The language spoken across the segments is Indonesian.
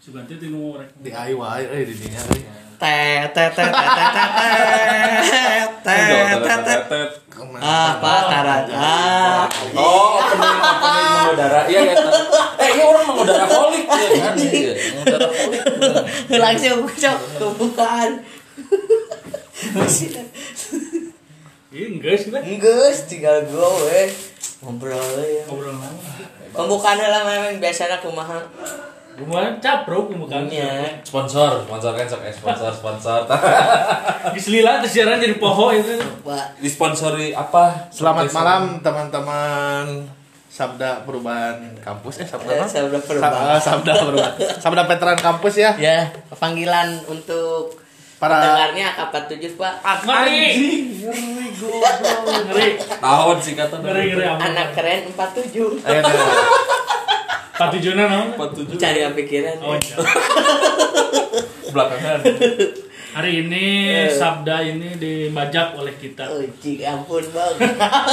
Sugante ti ngorek. DIY eh di dinya. Tet tet tet tet tet tet tet tet. Ah, Pak Naraja. Oh, opening mengudara. Iya, iya. Eh, ini orang darah kolik ya kan. Iya, iya, iya, mengudara kolik. Langsung cok kebukaan. Enggeus, enggeus tinggal gue ngobrol ya. Ngobrol lama. Pembukaannya lah memang biasanya kumaha. Gimana caprok pembukaan. Iya. Sponsor, sponsor kan sok eh, sponsor, sponsor. Diselila terus siaran jadi poho itu. Pak Disponsori apa? Selamat malam teman-teman Sabda Perubahan Kampus eh Sabda Eh, apa? Sabda Perubahan. Sa- Sabda Perubahan. Sabda Veteran Kampus ya. ya panggilan untuk Para- pendengarnya AK47 pak Ngeri. Ngeri goblok. Ngeri. Tahun sih kata. Ngeri ngeri anak keren 47 Ayo, Patijuna naon? 47 cari yang pikiran Oh iya. belakangan. Hari ini Sabda ini dibajak oleh kita. oh cik ampun bang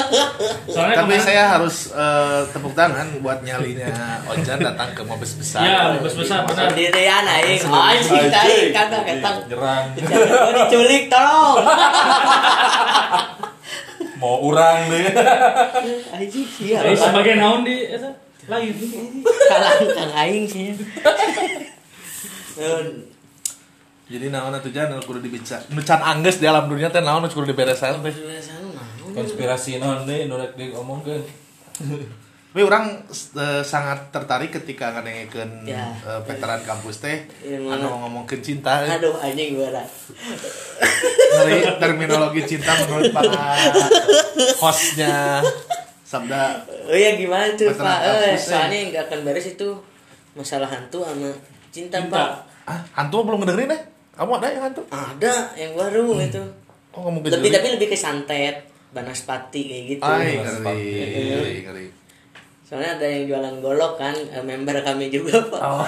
Soalnya Tapi kemarin saya harus eh, tepuk tangan buat nyalinya Ojan datang ke Mabes besar. Ya, Mabes besar benar. sendirian aing anjing tai kagak ketang Nyerang. Oh, diculik tolong Mau urang deh. anjing siap Eh, sebagai naon di eta lain. kalah kang aing sih Jadi naon atuh jan nu kudu dibica. Nu can anggeus di alam dunia teh naon nu kudu diberesan teh. Konspirasi non deh, nurek deh ngomongkan. Tapi orang eh, sangat tertarik ketika ngadengkeun Ya. eh, veteran kampus teh mana? anu ngomongkeun cinta. eh. aduh anjing gua Ngeri terminologi cinta menurut para hostnya Sabda. Oh ya gimana tuh pak? Eh soalnya nggak akan beres itu masalah hantu sama cinta, Cinta. pak. Ah, hantu belum ngedengerin eh kamu ada yang hantu? Ada yang baru itu. Oh lebih tapi lebih ke santet banaspati kayak gitu. Ay, ngeri, ngeri, ngeri. Soalnya ada yang jualan golok kan eh, member kami juga pak. Oh.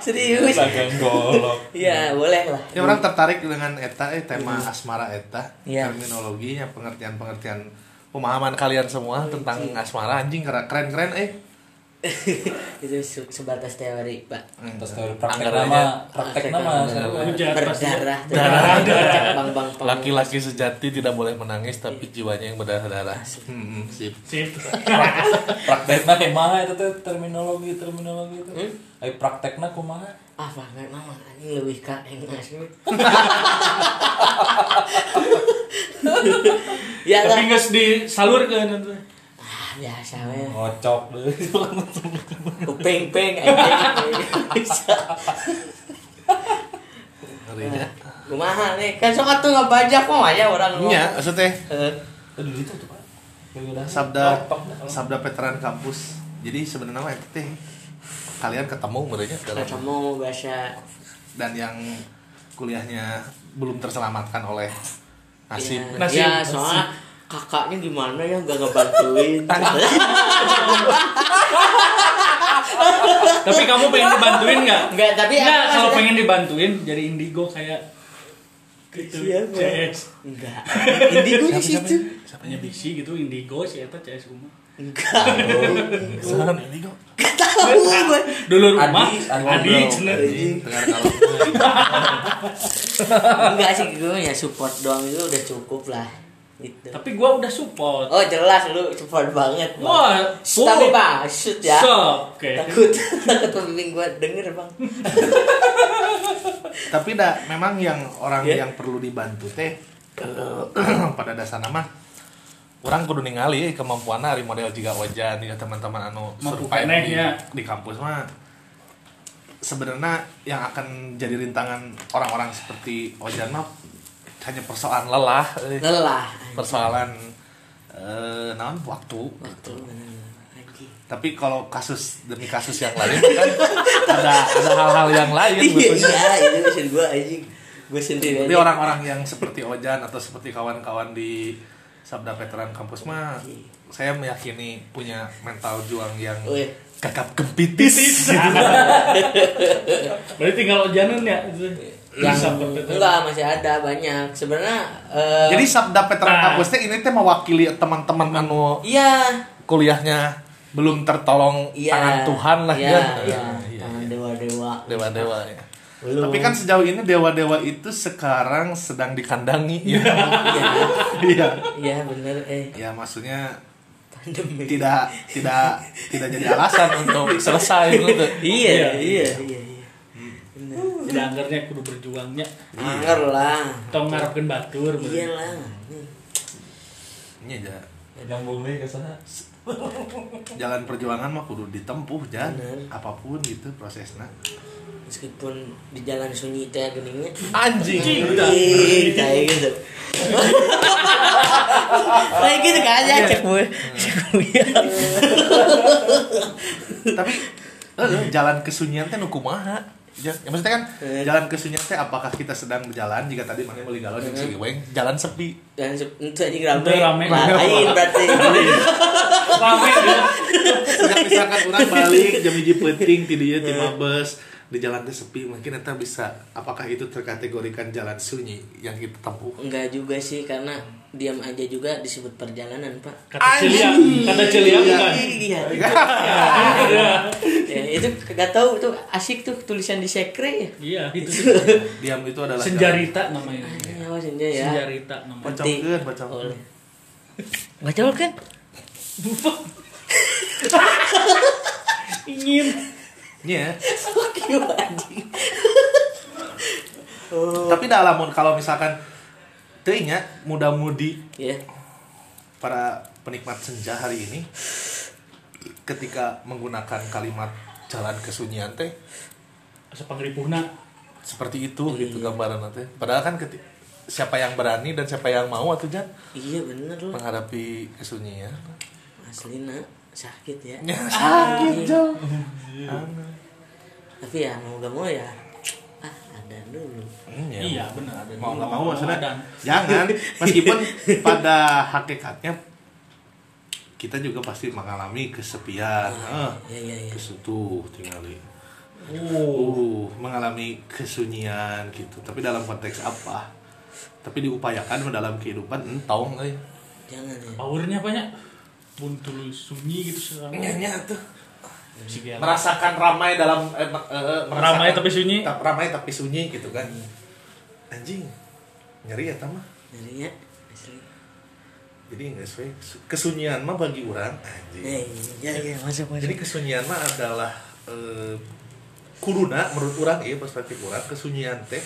serius. Dagang golok. iya boleh lah. Ya orang tertarik dengan eta eh tema asmara eta Iya. terminologinya pengertian-pengertian pemahaman kalian semua tentang asmara. Anjing keren-keren eh itu se- sebatas teori pak. Terus teori praktek nama, praktek nama. Berdarah Darah. bang bang bang. Laki-laki sejati tidak boleh menangis tapi jiwanya yang berdarah-darah. Hmm, sip. Sip. Praktekna kumaha itu teh? Terminologi terminologi itu. Ai praktekna kumaha? ah banget mama ini lebih ke engas ya Tapi geus disalurkeun itu. Biasa we Ngocok deh. kuping ping ngerinya kumaha nih. Kan sok atuh ngabajak mah aja orang iya maksudnya? Eh, Aduh itu tuh Pak. sabda sabda veteran kampus. Jadi sebenarnya mah teh kalian ketemu mereka dalam kamu bahasa dan yang kuliahnya belum terselamatkan oleh nasib. Ya, Nasib. ya soalnya kakaknya gimana ya? Nggak ngebantuin. Tapi kamu pengen dibantuin nggak? Enggak, tapi Nggak, kalau maksudnya- pengen dibantuin jadi indigo kayak gitu. Siapa? CS. enggak indigo di situ. Siapanya bisi gitu indigo si eta CS rumah. enggak Salam indigo. Tahu gue Dulu rumah Adi, Adi enggak sih gue ya support doang itu udah cukup lah gitu Tapi gua udah support. oh jelas lu support banget Bang. Wah, Shh, tapi bang shoot ya So, oke. takut takut pembimbing gue denger bang tapi dah memang yang orang Ya. yang perlu dibantu teh eh, pada dasar nama orang kudu ningali kemampuan hari model jika wajan ya teman-teman anu survive di, ya. di kampus mah sebenarnya yang akan jadi rintangan orang-orang seperti wajan mah hanya persoalan lelah eh. lelah persoalan eh naon waktu waktu anjing tapi kalau kasus demi kasus yang lain kan ada ada hal-hal yang lain iya betulnya iya itu maksud gue anjing gue sendiri Jadi aja. orang-orang yang seperti Ojan atau seperti kawan-kawan di Sabda Veteran Kampus mah saya meyakini punya mental juang yang Wih. gagap gempitis. Berarti tinggal ojanan ya. Yang enggak masih ada banyak sebenarnya eh, Jadi Sabda Veteran Nah. Kampus teh ini teh mewakili teman-teman anu iya kuliahnya belum tertolong Iya. tangan Tuhan lah Iya, kan iya. Iya, Tangan dewa-dewa. dewa-dewa ya Belum. tapi kan sejauh ini dewa-dewa itu sekarang sedang dikandangi ya Iya. iya Iya, bener eh. ya maksudnya Pandemi. tidak tidak tidak jadi alasan untuk selesai gitu Iya, iya, iya, anggarnya kudu berjuangnya. Angger lah. Tong ngarepkeun batur. Iya lah. ini aja Yang bumi ke sana. jalan perjuangan mah kudu ditempuh jan apa pun gitu prosesnya Meskipun di jalan sunyi teh geningnya. anjing Ih, kayak gitu. Kayak gitu kan aja cek gue. Cek gue. tapi eh, jalan kesunyian teh nu kumaha Ja- ya, maksudnya kan Eh. jalan kesunyian teh apakah kita sedang berjalan jika tadi mana beli galon yang Eh. Ciweng jalan sepi Dan se- itu aja rame. Rame. Lain berarti. Rame. Sejak misalkan orang balik jam hiji penting ti dieu ti mabes di jalan teh sepi mungkin kita bisa apakah itu terkategorikan jalan sunyi yang kita tempuh Enggak juga sih karena diam aja juga disebut perjalanan, Pak. Kata celia, kata celia bukan. Iya. Iya. ya, itu kagak tahu itu asik tuh tulisan di sekre ya. Iya, itu diam itu adalah senjarita namanya. Ya, oh, senja ya. Senjarita namanya. Bacakeun, bacakeun. Oleh. Bacol kan? Ingin. Iya. Fuck you anjing. oh. tapi dalam kalau misalkan teuing nya muda-mudi Ya. para penikmat senja hari ini ketika menggunakan kalimat jalan kesunyian teh Asa pangripuna. seperti itu gitu gambaran teh padahal kan keti- siapa yang berani dan siapa yang mau atau jan Iya bener loh. menghadapi kesunyian Aslina sakit ya. ya sakit Jo Tapi ya mau gak mau ya. Ah, dulu. Hmm, ya. Iya, benar mau nggak mau maksudnya Dan jangan meskipun pada hakikatnya kita juga pasti mengalami kesepian ah, Ya ya ya. kesutuh tinggali oh, uh mengalami kesunyian gitu tapi dalam konteks apa tapi diupayakan dalam kehidupan entong euy Jangan ya. powernya banyak. Buntul sunyi gitu sekarang. nyanya tuh Gela. merasakan ramai dalam eh, eh, Ramai tapi sunyi. ta- ramai tapi sunyi gitu kan anjing nyeri ya tamah Nyari ya. Asli. jadi nggak sesuai kesunyian mah bagi orang anjing Eh, ya ya masuk masuk. jadi kesunyian mah adalah eh, kuruna menurut orang ya perspektif orang kesunyian teh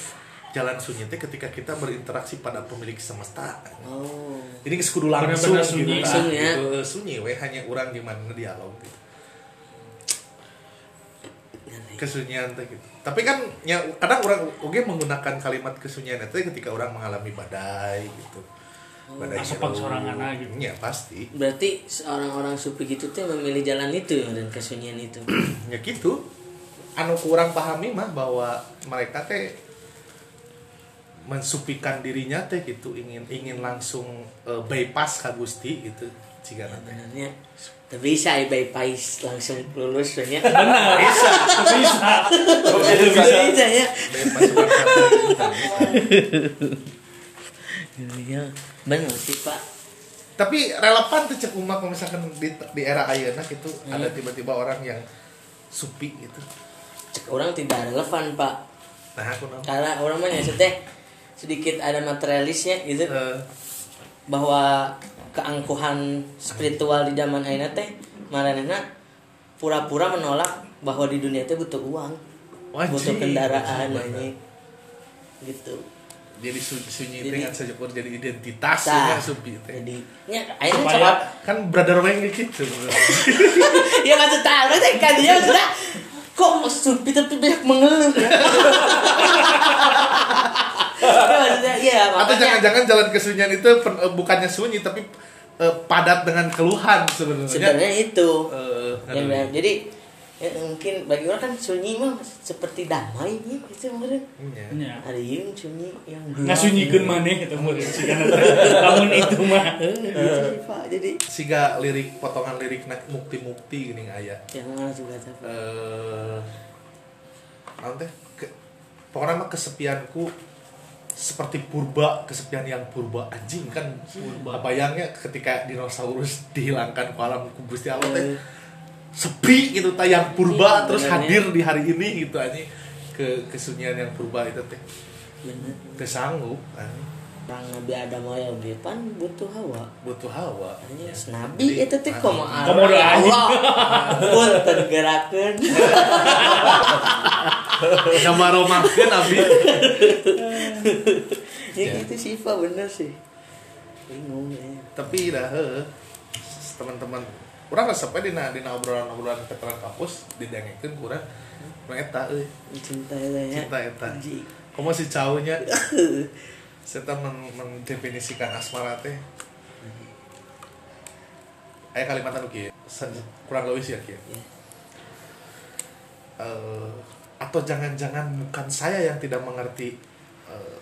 jalan sunyi teh ketika kita berinteraksi pada pemilik semesta Oh. ini kudu langsung Benar-benar gitu, sunyi. nah, Langsung ya. gitu. Eh, sunyi we hanya orang di mana dialog gitu. Ngeri. kesunyian teh gitu tapi kan ya kadang orang oke menggunakan kalimat kesunyian itu ketika orang mengalami badai gitu badai Asapang jeru. soranganna gitu. ya pasti Berarti seorang orang supi gitu tuh memilih jalan itu ya dan kesunyian itu. ya gitu anu kurang pahami mah bahwa mereka teh mensupikan dirinya teh gitu ingin ingin langsung eh, bypass ka Gusti gitu jika nanti. Sebenarnya tapi bisa ya bypass langsung lulus soalnya. Benar, bisa. Bisa. Bisa bisa ya. Iya, benar sih Pak. tapi relevan tuh cek umat kalau misalkan di, di era ayeuna gitu ada tiba-tiba orang yang supi gitu. Cek orang tidak relevan Pak. nah aku naon Karena orang mah teh sedikit ada materialisnya gitu. Eh, bahwa keangkuhan spiritual di zaman ayeuna teh maranehna pura-pura menolak bahwa di dunia teh butuh uang, wajib. butuh kendaraan ini. Gitu. jadi su- sunyi Jadi- kan saja jadi identitas Tah. ya supi teh Jadi nya Supaya- coba kan brother weng gitu ya maksud tahu teh kan dia maksudnya kok supi tapi banyak mengeluh maksudnya iya atau jangan-jangan jalan kesunyian itu eh, bukannya sunyi tapi eh, padat dengan keluhan sebenarnya sebenarnya itu Eh, yang aduh. jadi ya, mungkin bagi orang kan sunyi mah seperti damai ya itu mungkin Iya. Nya. ada yang sunyi yang Ngasunyikeun maneh eta meureun si kana teh. Lamun itu mah. Gitu sih, Pak jadi siga lirik potongan lirik nak mukti-mukti gini aya yang mana juga tapi eh ke- pokoknya mah kesepianku seperti purba kesepian yang purba anjing kan Purba. bayangnya ketika dinosaurus dihilangkan ke alam Gusti Allah teh sepi gitu tayang purba Iya, terus benernya. hadir di hari ini gitu aja ke kesunyian yang purba itu teh bener kesanggup anjing. Orang Nabi Adam wae oge pan butuh hawa. Butuh hawa. Hanya nabi itu teh komo Komo doa Allah. Punten gerakeun nama romakeun abi. Ya. gitu sih Pak bener sih. Bingung ya. Tapi dah teman-teman orang resep di na di obrolan-obrolan keterangan kampus didengekeun ku urang. Nu eta euy. Cinta ya. Cinta eta. Anjing. komo si caunya serta men mendefinisikan asmara teh. Aya kalimat anu kieu se- kurang lebih sih ya Ya. Eh, atau jangan-jangan bukan saya yang tidak mengerti eh,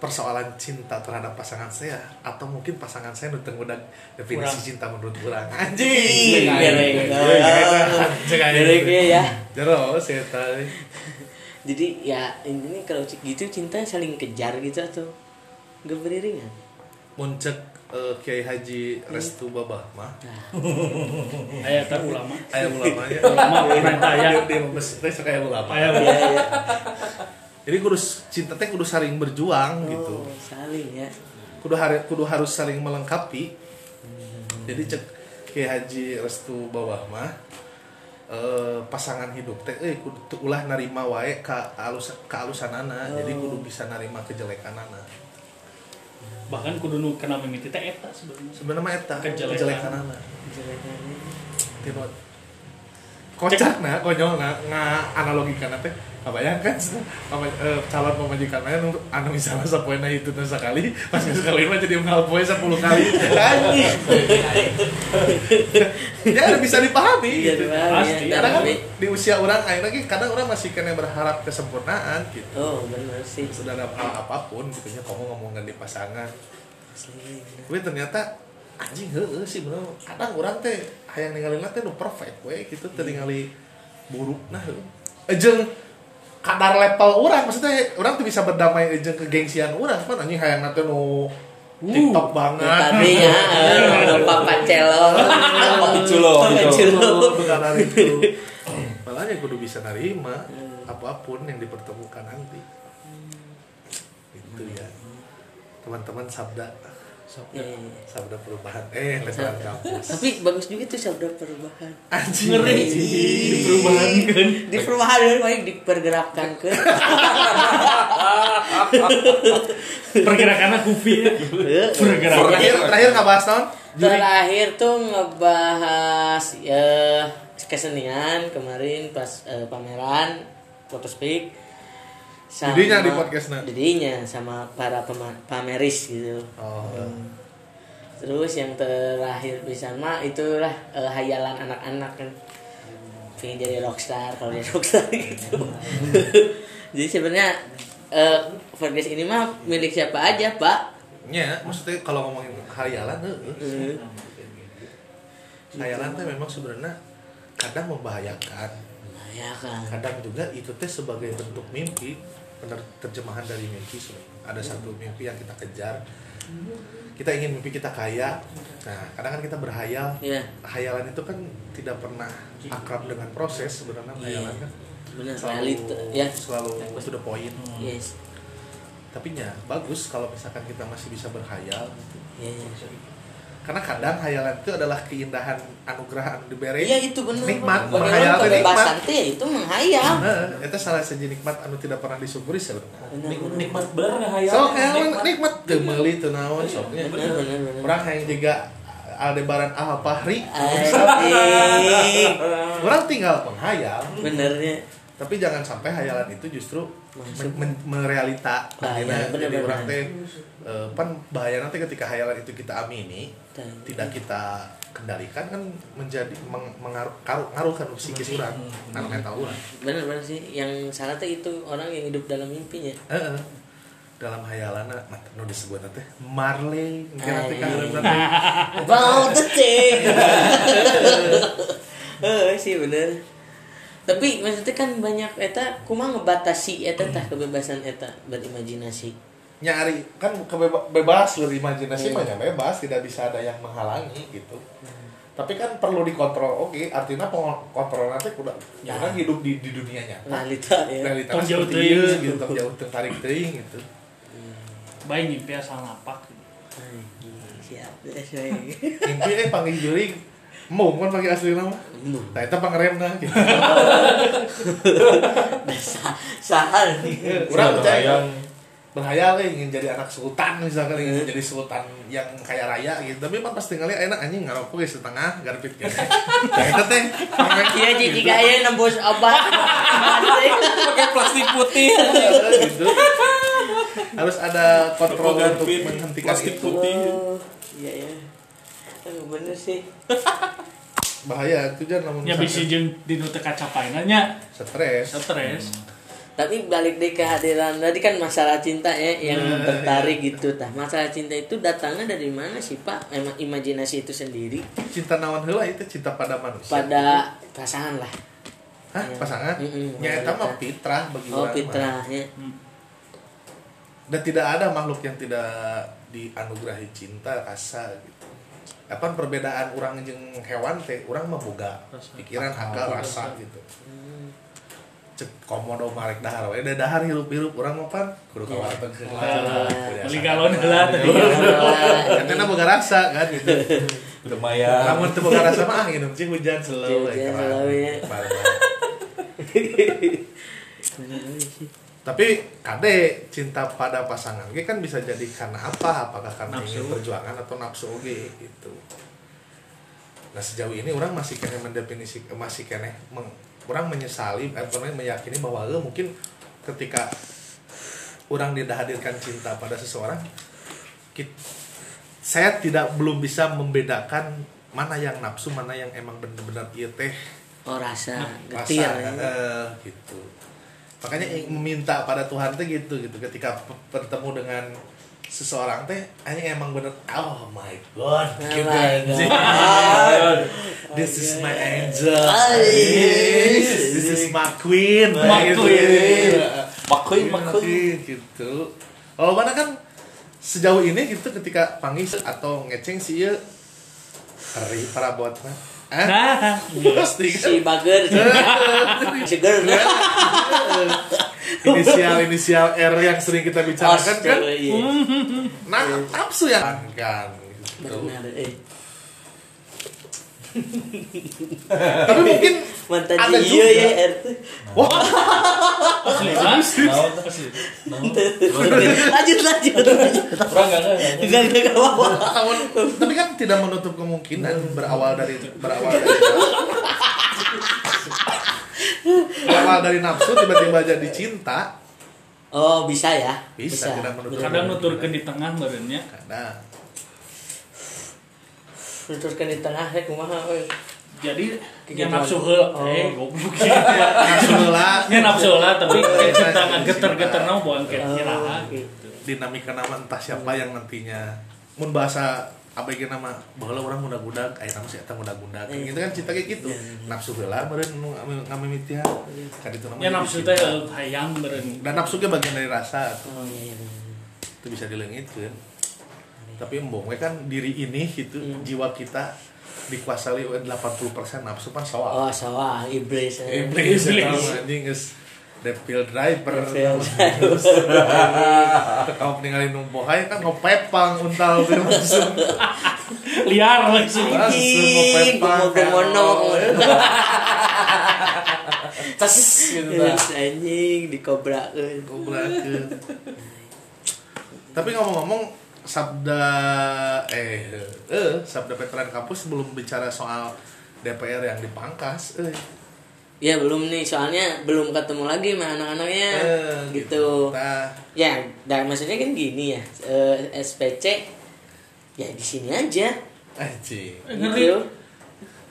persoalan cinta terhadap pasangan saya atau mungkin pasangan saya udah udah definisi Kurang. cinta menurut orang Ih, anjing. Gereng ya, ya. jero saya tahu jadi ya ini kalau gitu cinta saling kejar gitu atau gak beriringan? Muncul eh, Kiai Haji Restu Babah mah Aya tak ulama. ayah ulamanya Ulama pernah tanya. dia membes teh kayak ulama. Aya ya, ya. jadi kudu cinta teh kudu saling berjuang gitu. oh, saling ya. Kudu hari kudu harus saling melengkapi. Jadi cek Kiai Haji Restu Bawah mah eh, pasangan hidup teh eh ulah narima wae ka alus ka alusanana. Jadi kudu bisa narima kejelekanana. Bahkan kudu nu kena mimiti teh eta sebenarnya. sebenarnya eta Kejelekan. kejelekanana. Jelekannya tinu kocakna konyolna nga analogikan teh kabayangkan pama, eh, calon pemajikan mah nu anu misalnya sapoena itu teh sekali pas geus kawin mah jadi mengal poe 10 kali. Anjing. Ya bisa dipahami. Iya, gitu. Pasti. ya. kadang kan di usia orang akhirnya lagi kadang orang masih kena berharap kesempurnaan gitu. Oh bener sih. Sudah ada hal apa pun gitu nya kamu ngomongin di pasangan. Tapi ternyata anjing heuh sih bener kadang orang teh hayang ninggalin teh nu perfect we gitu. Teh ningali buruk nah heuh. Kadar level orang maksudnya orang tuh bisa berdamai ejeng kegengsian orang. Kan anjing hayang nanti nu TikTok banget. tadi ya papa celong Kopi culo, Kopi culo. Perkara itu. Malahnya kudu bisa nerima apa pun yang dipertemukan nanti. Itu ya teman-teman sabda Iya, iya. sabda perubahan eh lebaran kampus tapi bagus juga tuh sabda perubahan anjing Ngeri. anjing. Perubahan kan. di perubahan baik dipergerakkan ke Pergerakannya kufi ya. Pergerakan. terakhir terakhir nggak bahas tahun terakhir tuh ngebahas ya kesenian kemarin pas eh, pameran photospeak sama Jadinya di podcastnya? jadinya sama para pameris gitu. Oh terus yang terakhir bisa mah itulah eh, hayalan anak-anak kan. Pengen jadi rockstar kalau dia rockstar gitu. Jadi sebenarnya eh podcast ini mah milik siapa aja pak? Nya maksudnya kalau ngomongin hayalan heuh. hayalan teh memang sebenarnya kadang membahayakan. Nah, ya kan kadang juga itu teh sebagai bentuk mimpi terjemahan dari mimpi ada satu mimpi yang kita kejar. Kita ingin mimpi kita kaya. Nah kadang kan kita berhayal. Iya. hayalan itu kan tidak pernah akrab dengan proses sebenarnya Iya. hayalan kan. Benar selalu realita ya. selalu to the point. Yes. Tapi ya bagus kalau misalkan kita masih bisa berhayal. Ya, ya. Karena kadang hayalan itu adalah keindahan anugerah anu diberi Iya itu benar. nikmat teh nikmat teh ya itu menghayal. Nah, itu salah satu nikmat anu tidak pernah disyukuri sebenarnya Benar Nikmat bener nggak hayal? so kayak nikmat teu meuli teu naon soknya orang yang juga Aldebaran Al Fahri Asik. orang tinggal penghayal Benernya. Tapi jangan sampai hayalan itu justru merealita. Bahaya, bener, jadi orang teh eh, pan bahaya nanti ketika hayalan itu kita amini tidak kita kendalikan kan menjadi meng- mengaruh ngaruh kan psikis orang. kan mental orang Bener bener sih. Yang salah tuh itu orang yang hidup dalam mimpinya. Dalam hayalan nah, nu disebut teh Marley mungkin nanti kan nanti About the thing. Eh sih bener. Tapi maksudnya kan banyak eta kumaha ngebatasi eta tah kebebasan eta berimajinasi. nyari kan kebeba- bebas berimajinasi mah ya bebas tidak bisa ada yang menghalangi gitu. Tapi kan perlu dikontrol oke artinya kontrol nanti udah Ya. jangan hidup di di dunia nyata. Realita ya. Realita jauh teuing. gitu. jauh teu tarik teuing gitu. Baik ngimpi asal napak. Anjing, siap deh saya mimpi eh panggil juring mau kan panggil asli nama. Nah itu pangremna gitu Sa- sahal nih. Urang percaya. berhayal. Eh, ingin jadi anak sultan misalkan ingin jadi sultan yang kaya raya gitu. Tapi emang pasti enak anjing ngarokok ya setengah garpit gitu ya itu teh. Iya Ci, jika ya nembus obat. Pakai plastik putih. Gitu. Harus ada kontrol untuk menghentikan plastik itu. putih. Iya ya Bener sih. Bahaya itu jangan namun ya bisa jeung di nu teu kacapai nya stres. Stres. Tapi balik deh kehadiran Tadi kan masalah cinta ya Yang tertarik gitu. Tah Masalah cinta itu datangnya dari mana sih Pak? Emang imajinasi itu sendiri? Cinta nawan heula itu cinta pada manusia. Pada pasangan lah. Hah, Ya. pasangan? Mm-mm, ya itu mah fitrah bagi Oh fitrah ya. Dan tidak ada makhluk yang tidak dianugerahi cinta rasa gitu apa perbedaan orang jeung hewan teh orang boga. Pikiran akal rasa gitu. Cek komodo marek dahar we. Da dahar hirup-hirup urang mah pan kudu ka warteg beli galon heula tadi Katanya boga rasa kan gitu. Lumayan Namun teu boga rasa mah angin cing hujan selalu Hujan selalu, ya. Tapi kade cinta pada pasangan ge kan bisa jadi karena apa? Apakah karena Nafsu. ingin perjuangan atau nafsu oge gitu. Nah sejauh ini orang masih kena mendefinisi masih kena meng, orang menyesali eh, apa namanya, meyakini bahwa eh, mungkin ketika orang tidak hadirkan cinta pada seseorang kit- saya tidak belum bisa membedakan mana yang nafsu mana yang emang benar-benar iya teh Oh rasa rasa getir ya. eh, gitu makanya meminta pada Tuhan teh gitu gitu. Ketika bertemu dengan seseorang teh hanya emang bener oh my god Oh gitu my anjing. God. this is my angel. This is my queen. My Gitu. queen. makuin Queen, makuin queen, gitu. Kalau mana kan sejauh ini gitu ketika panggil atau ngeceng sih ya hari para buat mah nah pasti kan? Si bager. Si girl inisial inisial R yang sering kita bicarakan kan? Iya. nah nafsu ya kan? Gitu. Benar eh tapi mungkin Mantan Ada iya juga. ya RT wah. Asli? Lanjut lanjut tapi kan tidak menutup kemungkinan berawal dari berawal dari berawal dari nafsu tiba-tiba jadi cinta. Oh bisa ya? Bisa, menutup. kadang nuturkeun di tengah meureunnya kadang Nuturkan di tengah ya kumaha euy. jadi Kayak yang gitu. nafsu heula Oh. eh goblok gitu ya nafsu heula nya nafsu heula tapi cinta geter-geter naon buang kayak Oh, kiraha gitu. dinamika nama entah siapa yang nantinya mun bahasa ABG nama bahwa orang muda-muda aya nama sih eta muda-muda Iya. gitu kan cinta kayak gitu nafsu heula meureun nu ngamimitihan kan itu namanya ya nafsu teh eh, hayang meureun dan nafsu ge bagian dari rasa. Oh iya iya. itu bisa dileungitkeun tapi embong we kan diri ini gitu jiwa kita dikuasai oleh 80% nafsu pan? Soal Oh sawah. Iblis. iblis. Iblis. anjing geus devil driver. Devil Kau ninggalin numpohay kan ngopepang untal langsung liar langsung langsung ngopepang tas gitu anjing dikobrakeun. Gobrakeun. Tapi ngomong-ngomong sabda eh eh sabda veteran kampus belum bicara soal DPR yang dipangkas eh Ya belum nih soalnya belum ketemu lagi sama anak-anaknya eh, gitu. Nah, Ya, dan maksudnya kan gini ya. eh, SPC ya di sini aja. anjing. ngeri Gitu.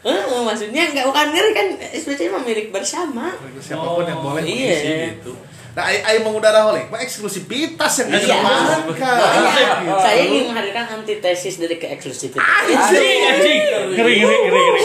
Eh, maksudnya nggak bukan ngeri kan SPC mah milik bersama. Siapa pun yang boleh iya. mengisi gitu. Nah, ai ai mengudara holik, mah eksklusivitas yang Iya. dikedepankan. Makanya Gitu. saya ingin menghadirkan antitesis dari keeksklusifitas. anjing anjing ngeri ngeri ngeri ngeri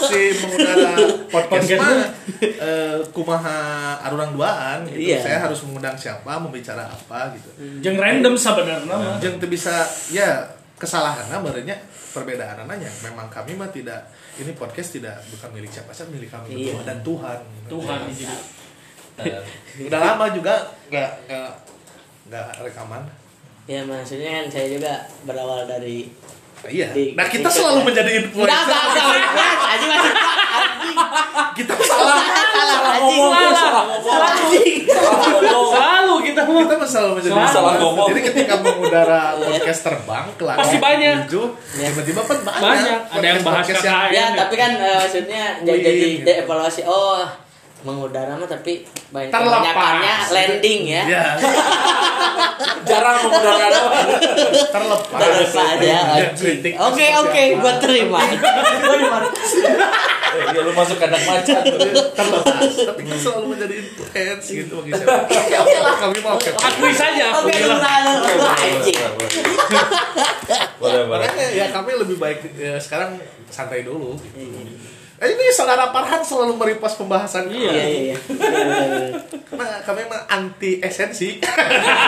si mengudara podcast mah eh, kumaha arurang duaan gitu. Iya. Saya harus mengundang siapa, membicara apa gitu. jeung random sebenarnya mah Jeung teu bisa ya kesalahannya berarti perbedaan nanya memang kami mah tidak ini podcast tidak bukan milik siapa siapa milik kami Iya. berdua dan Tuhan Tuhan izin. Udah lama juga nggak nggak nggak rekaman. Ya maksudnya kan saya juga berawal dari iya. Di- nah kita di- selalu menjadi enggak influencer enggak. Enggak aja masih kita salah. Salah ngomong, salah salah ngomong. Selalu kita mau kita selalu menjadi. Salah ngomong. jadi ketika mengudara podcast terbang ke langit Pasti banyak. menuju, tiba-tiba kan banyak. Banyak. Ada yang bahas KKN. ya tapi kan eh, maksudnya jadi gitu. evaluasi oh mengudara mah tapi banyak Terlepas. kebanyakannya landing ya. Ya jarang menggunakan apa terlepas. Terlepas ya oke. Oke apa. gua terima. Gua dimarkas Eh, ya lu masuk kandang macan terlepas. Tapi kita selalu menjadi influence gitu bagi siapa. Oke lah kami mau oke akui saja. oke anjing. boleh makanya ya kami lebih baik ya, sekarang santai dulu. Gitu. Eh, ini saudara Parhan selalu meripas pembahasan Iya. iya iya iya Karena kami emang anti esensi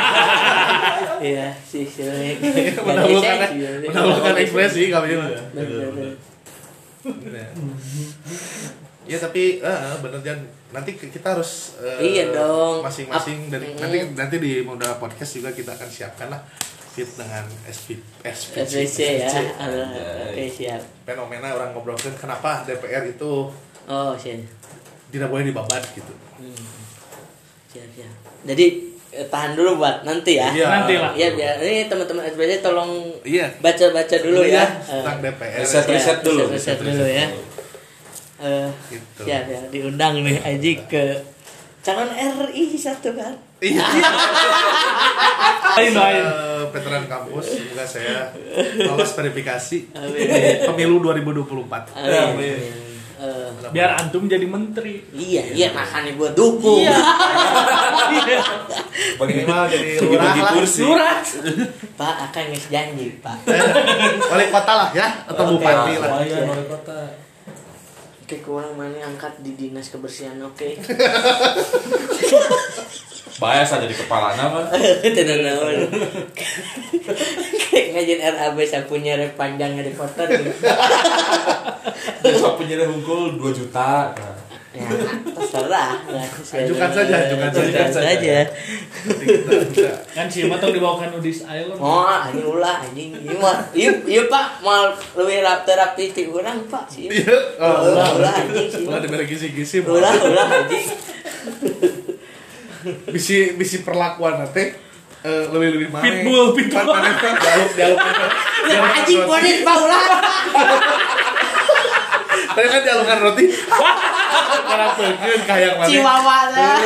iya sih sih mendahulukan mendahulukan ekspresi kami mah. Ya. Ya tapi eh, bener Jan nanti kita harus eh, Iya dong. masing-masing dari Mm. nanti nanti di modal podcast juga kita akan siapkan lah fit dengan SP, SPC, SPC ya. Oke siap. fenomena orang ngobrolin kenapa DPR itu oh siap. tidak boleh dibabat gitu? Hmm. siap siap. Jadi eh, tahan dulu buat nanti ya. Iya. Nanti lah. Iya biar ini teman-teman SPC tolong iya. baca-baca dulu ya. tentang DPR Riset riset Ya, dulu. riset-riset dulu ya. Eh, Gitu. siap ya diundang nih Aji ke calon RI satu kan. Iya Lain lain. Eh, veteran kampus semoga saya lolos verifikasi pemilu 2024 Amin. Eh, Biar antum jadi menteri. iya iya makanya gua dukung. Iya. minimal jadi Bagi-bagi lurah lah. Lurah. Pak akan nges janji Pak. wali kota lah ya atau Oke. bupati lah Lumayan wali kota Oke kurang mana angkat di dinas kebersihan oke. bahaya saja di kepala nama Tidak naon. Kayak ngajin RAB saya punya rek panjangnya di foto. besok penjara hunkul 2 juta nah. Ya, terserah. Ajukan saja, ajukan Ajukan saja. saja. Kita bisa Kan si Ima tong dibawakan Udis Island. Oh, anjing ulah anjing. Ieu mah ieu ieu Pak mal leuwih rap terapi ti urang Pak sih. iya oh, Ulah ulah anjing sih. ulah diberi gizi-gizi Ulah ulah anjing. Bisi bisi perlakuan nanti eh, lebih lebih mana Pitbull, pitbull. mana dialog dialog Ya anjing bodit Pak ulah. tapi kan dialogkan roti karena pengen kayak mana lah.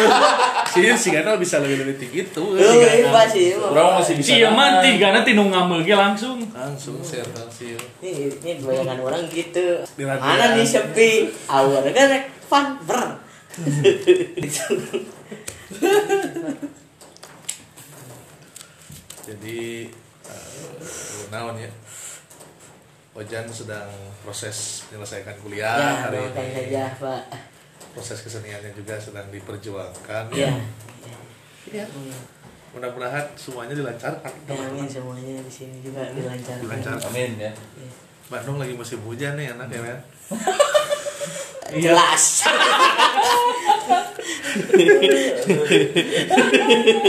sih si Gana bisa lebih lebih tinggi tuh sih. orang masih bisa Si Ima nahan. tiga nanti nu ngambil langsung. langsung share langsung Ini ini bayangan orang gitu. Mana nih sepi? Awal kan fun ber. jadi eh, naon ya Ojan sedang proses menyelesaikan kuliah Ya, hari ini saja Pak. proses keseniannya juga sedang diperjuangkan Ya. Ya. mudah-mudahan semuanya dilancarkan Ya, amin semuanya di sini juga dilancarkan. Dilancarkan. amin ya Bandung lagi musim hujan nih anak ya kan Jelas.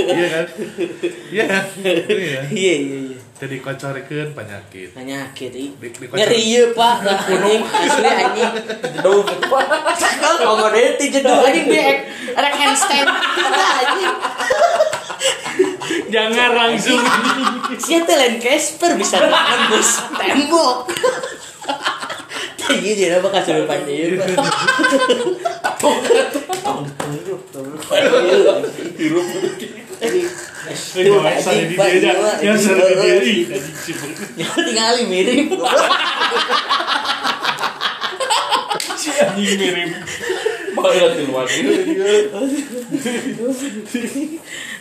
iya kan iya kan iya Iya iya iya. jadi kocorikeun penyakit Penyakit i. Di- di- Nyeri ieu Pak, anjing asli anjing. jedung Pak. Kalau ngomongin ti jeduk anjing dia rek handstand anjing. Jangan langsung. Sia teh lain Casper bisa nembus tembok. Iya jadi apa kasurupan. Tong tong hirup tong hirup. Iya. Yang sering di dia. Iya. Ya tinggal mirip. Si anjing mirip. banget di luar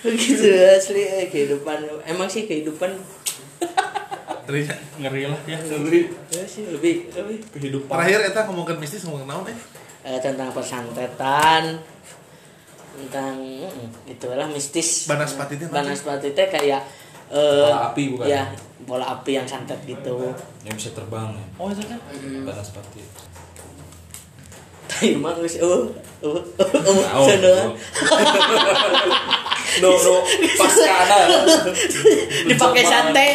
Begitu asli eh, kehidupan emang sih kehidupan Terus Ngeri lah ya. ya sih lebih lebih Kehidupan. terakhir kita ngomongin mistis ngomongin naon eh eh, tentang persantetan tentang mm, itulah mistis Banaspati teh? Banaspati teh kayak eh, Bola api bukan? ya bola api yang santet gitu Yang bisa terbang ya. Oh itu kan? Banaspati. Geus uh uh Tahu. cenah. No, no, pas kada. dipakai sate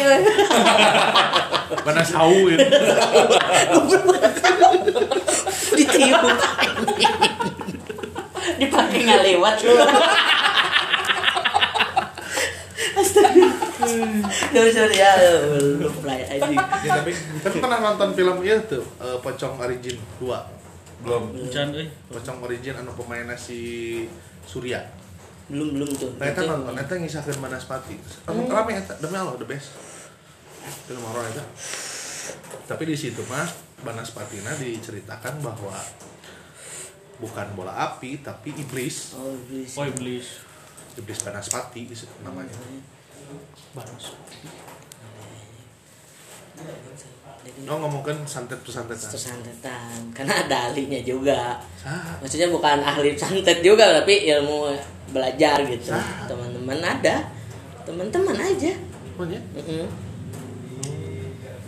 Mana sahu ya. ditiup lu astaga Duh, sorry ya belum Ya tapi pernah nonton film itu tuh eh, Pocong Origin 2. Belum. Hujan euy. Pocong Origin anu pemainnya si Surya. belum belum tuh Nah, eta Itu- nonton, eta ngisahkeun Banaspati. Anu rame eta, demi Allah the best. Film horor eta. Tapi di situ mah Banaspatina diceritakan bahwa bukan bola api tapi iblis. oh iblis Oh iblis. Iblis Banaspati itu namanya. Bagus. Jadi, Oh ngomongin santet pesantetan. santetan karena ada ahlinya juga. Sah. maksudnya bukan ahli santet juga tapi ilmu belajar gitu. Teman-teman ada. Teman-teman aja. Oh ya? Mm-mm.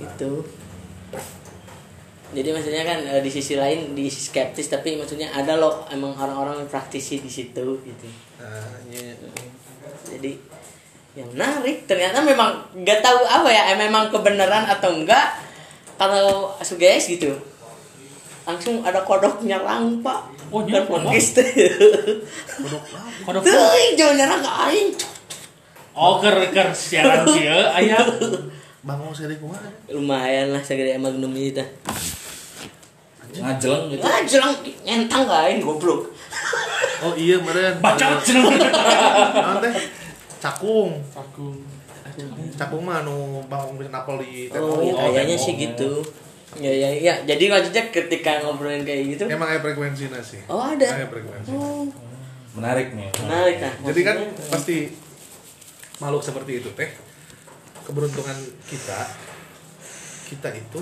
itu. Jadi maksudnya kan eh, di sisi lain di sisi skeptis tapi maksudnya ada loh emang orang-orang yang praktisi di situ gitu. Nah, iya. jadi yang menarik. Ternyata memang nggak tahu apa ya memang kebenaran atau enggak kalau guys gitu langsung ada kodok nyerang pak Oh, podcast Kodok apa? Kodok. tuh jangan nyerang ke aing Oh ker ker siaran kieu aya. Bangun seri kumaha? lumayan lah segede magnum itu Ngajeleng gitu. ah jelang nyentang ke aing goblok Oh iya meren. Bacot cenah. Naon teh? Cakung. Aku. Cakung mah anu bangun bisa napol di oh, tembok. ya, oh, kayaknya sih ya. gitu ya ya ya jadi maksudnya ketika ngobrolin kayak gitu Emang ada frekuensinya sih. Oh, ada. Ada frekuensi. oh Menarik nih. menarik nah Jadi kan pasti makhluk seperti itu teh keberuntungan kita kita itu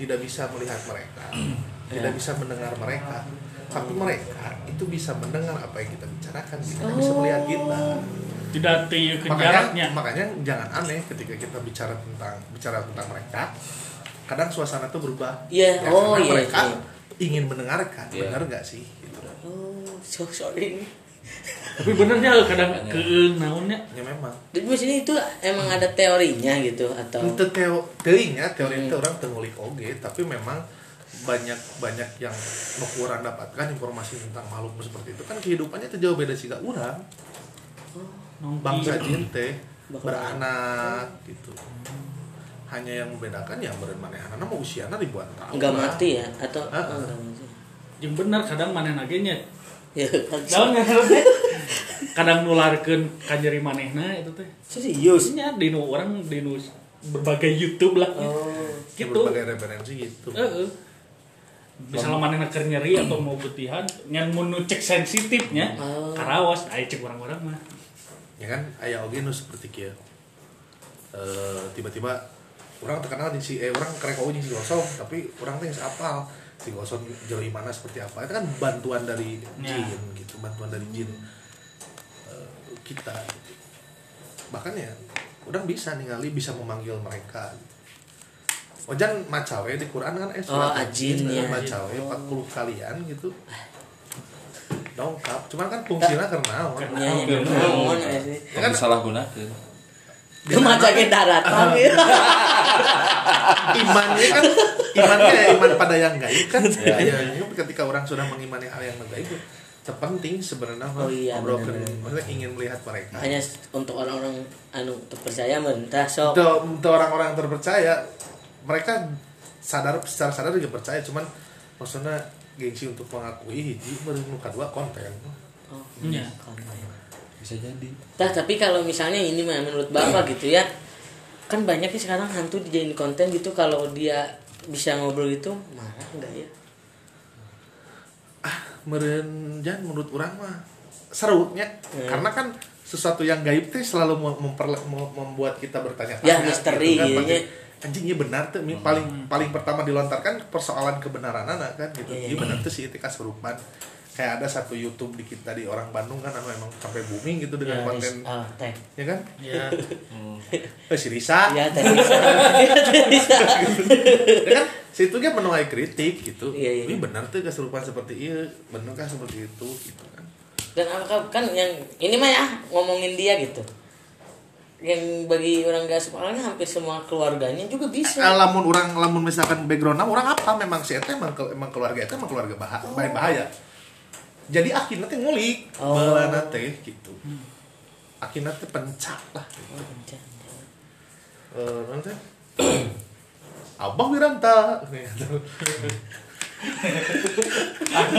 tidak bisa melihat mereka, tidak bisa mendengar mereka, tapi mereka itu bisa mendengar apa yang kita bicarakan, tidak bisa melihat kita. Tidak tieukeun Makanya, jaraknya. makanya jangan aneh ketika kita bicara tentang bicara tentang mereka, kadang suasana itu berubah. Iya, Ya, oh, karena iya, mereka iya. ingin mendengarkan, Iya. benar nggak sih? Gitu. oh so sorry Tapi benernya kadang keung naonnya. Ya memang. Di sini itu emang ada teorinya gitu atau Itu teo teorinya, teori Hmm. itu orang tengulik oge, tapi memang banyak banyak yang kurang dapatkan informasi tentang makhluk seperti itu kan kehidupannya itu jauh beda sih orang Nongki. Bangsa jin teh beranak gitu hanya yang membedakan ya beren manehana mah usiana ribuan tahun enggak mati ya atau enggak mati. Yang bener kadang maneh nya. Ya, Daun yang teh. Kadang nularkeun ka nyeri manehna itu teh. serius. Nya dinu orang dinu berbagai YouTube lah. Oh. Ya, Gitu. berbagai referensi gitu Heeh. Misalnya manehna keur nyeri atau mau betihan, nyan mun nu cek sensitifnya, Oh. karawas aya cek orang-orang mah. Ya kan ayah oge nu seperti kia Eh, tiba-tiba orang terkenal di si eh orang kerek oge si gosong tapi orang teh geus apal si gosong jero mana seperti apa itu kan bantuan dari Ya. jin gitu bantuan dari jin eh, kita gitu. bahkan ya orang bisa ningali bisa memanggil mereka gitu. Ojan macawe di Quran kan eh Oh, ajin, ya. macawe 40 kalian gitu dongkap cuman kan fungsinya karena Ya, ya, naon ya sih. Kan salah gunakan. Kemaca ke daratan ya. imannya kan imannya ya iman pada yang gaib kan Ya. ya, ya, ketika orang sudah mengimani hal yang gaib terpenting sebenarnya Oh iya, benar-benar. maksudnya ingin melihat mereka Hanya untuk orang-orang anu terpercaya mentah sok. untuk, untuk orang-orang yang terpercaya mereka sadar secara sadar juga percaya cuman maksudnya gengsi untuk mengakui hiji merenungkan dua konten Oh, Iya. konten. Bisa jadi. Nah, tapi kalau misalnya ini mah menurut Bapak gitu ya. Kan banyak sih sekarang hantu dijadiin konten gitu kalau dia bisa ngobrol gitu marah enggak ya? ah meren jan menurut orang mah serunya Hmm. karena kan sesuatu yang gaib teh selalu mem- memperle- mem- membuat kita bertanya-tanya Ya, misteri kan, gitu pasti, nya. anjing iya benar tuh. Mi- paling paling pertama dilontarkan persoalan kebenaran anak kan gitu. Iya, iya iya. benar tuh sih etika serupan kayak ada satu YouTube di kita di orang Bandung kan anu emang sampai booming gitu dengan Ya, konten. Ah, teh. ya kan? Ya eh, si Risa. Ya, teh bisa. Ya, ya kan? Situ dia menuai kritik gitu. Iya, iya. ini benar tuh kesurupan seperti iya benar kan seperti itu gitu kan. Dan apa kan yang ini mah ya ngomongin dia gitu. Yang bagi orang gak soalnya hampir semua keluarganya juga bisa. Ah, lamun orang lamun misalkan backgroundnya orang apa memang si eta emang emang keluarga eta emang keluarga bahaya bahaya, bahaya. jadi akhirnya teh ngulik Oh. balana teh gitu akhirnya teh pencak lah gitu. Eh, nanti abah wiranta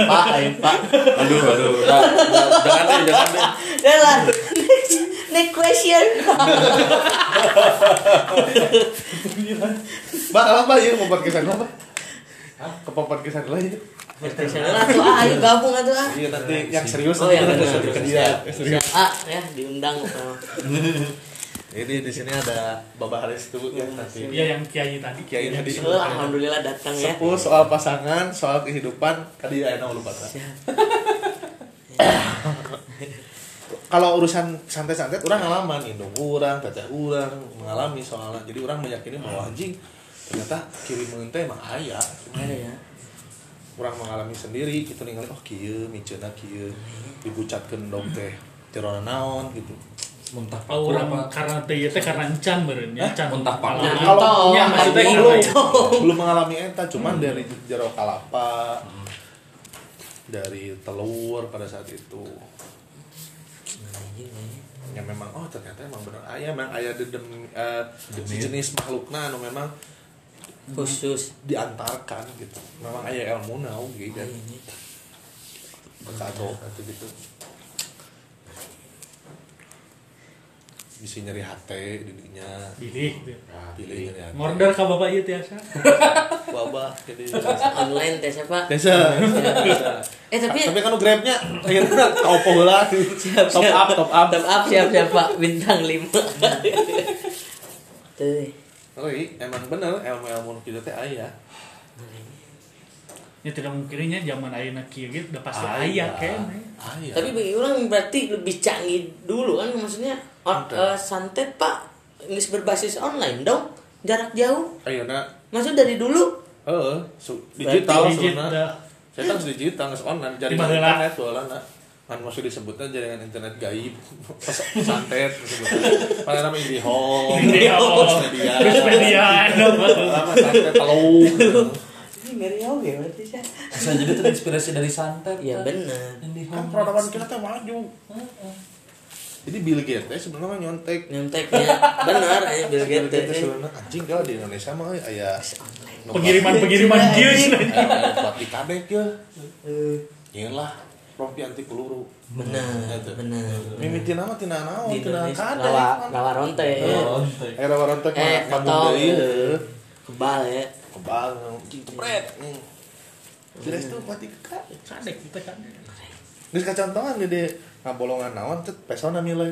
Pak, ayo Pak. Aduh, aduh. Nah, nah, jangan deh, jangan deh. Lah. Next, question. Mbak, apa ya mau podcastan apa? Ke podcastan ya. Question lah tuh ah, ayo gabung atuh ah. Iya nanti yang serius Oh, ke dia. Serius. Ah, ya diundang. Oh. Jadi di sini ada Bapak Haris tuh ya nanti. Iya yang kiai tadi. Kiai tadi. Oh, alhamdulillah datang ya. Sepuh soal pasangan, soal kehidupan, tadi ya enak lupa kan. Kalau urusan santai-santai, orang ngalaman indung orang, teteh orang mengalami soalnya. Jadi orang meyakini bahwa anjing ternyata kiri menteh emang ayah. Ya. Orang mengalami sendiri, gitu ningali oh kieu, micena kieu, dibucatkeun dong teh cerona naon gitu. Muntah Oh, paku orang karena teh ieu teh karena encan beureun ya, encan. Muntah. Nah, Kalau- ya maksudnya Anjing. karena ya. belum mengalami eta cuman dari jero kalapa dari telur pada saat itu ya memang oh ternyata emang bener. Ayah memang ayah dedem eh, sejenis makhlukna anu memang Khusus. diantarkan gitu. Memang ayah ilmu nau gitu. Kan kado atau gitu bisa nyeri hati didinya Pilih. pilih nyeri hati Ngorder ka bapak ieu tiasa. wabah jadi Online teh siapa? Desa. Eh tapi tapi kan grabnya akhirnya lah siap, top up top up Top up siap siap Pak bintang 5. Tuh. oh iya emang bener ilmu ilmu kita teh ayah Ya tidak mungkinnya zaman ayeuna kieu gitu udah pasti Aya. aya kan. ayah Tapi bagi orang berarti lebih canggih dulu kan maksudnya Udah. eh, santet Pak nggak berbasis online dong jarak jauh. ayo nak Maksud dari dulu eh su- digital Digit sebenarnya saya kan sudah digital nggak online jaringan Di baheula. internet soalnya nak kan masih disebutnya jaringan internet gaib santet disebutnya pada nama IndiHome Iya. media Terus media lama santet ini ngeri oke berarti sih. Bisa jadi terinspirasi dari santet. Iya kan? benar. Kan peradaban kita teh maju jadi Bill Gates teh sebenarnya nyontek Nyonteknya benar aja Bill Bill Gates teh. sebenarnya anjing kalau di Indonesia mah aya Pengiriman-pengiriman. Eh, buat di kadek ya iyalah rompi anti peluru Benar, benar. mimitin nama tina naon tina kadek lawa lawa ronte ya. eh rawa rontek Eh, mah potong. ngabung deui Kebal ya. Kebal jepret. Jelas tuh pati kak Kadek kita kan. Geus kacontohan di ngabolongan naon cet pesona nilai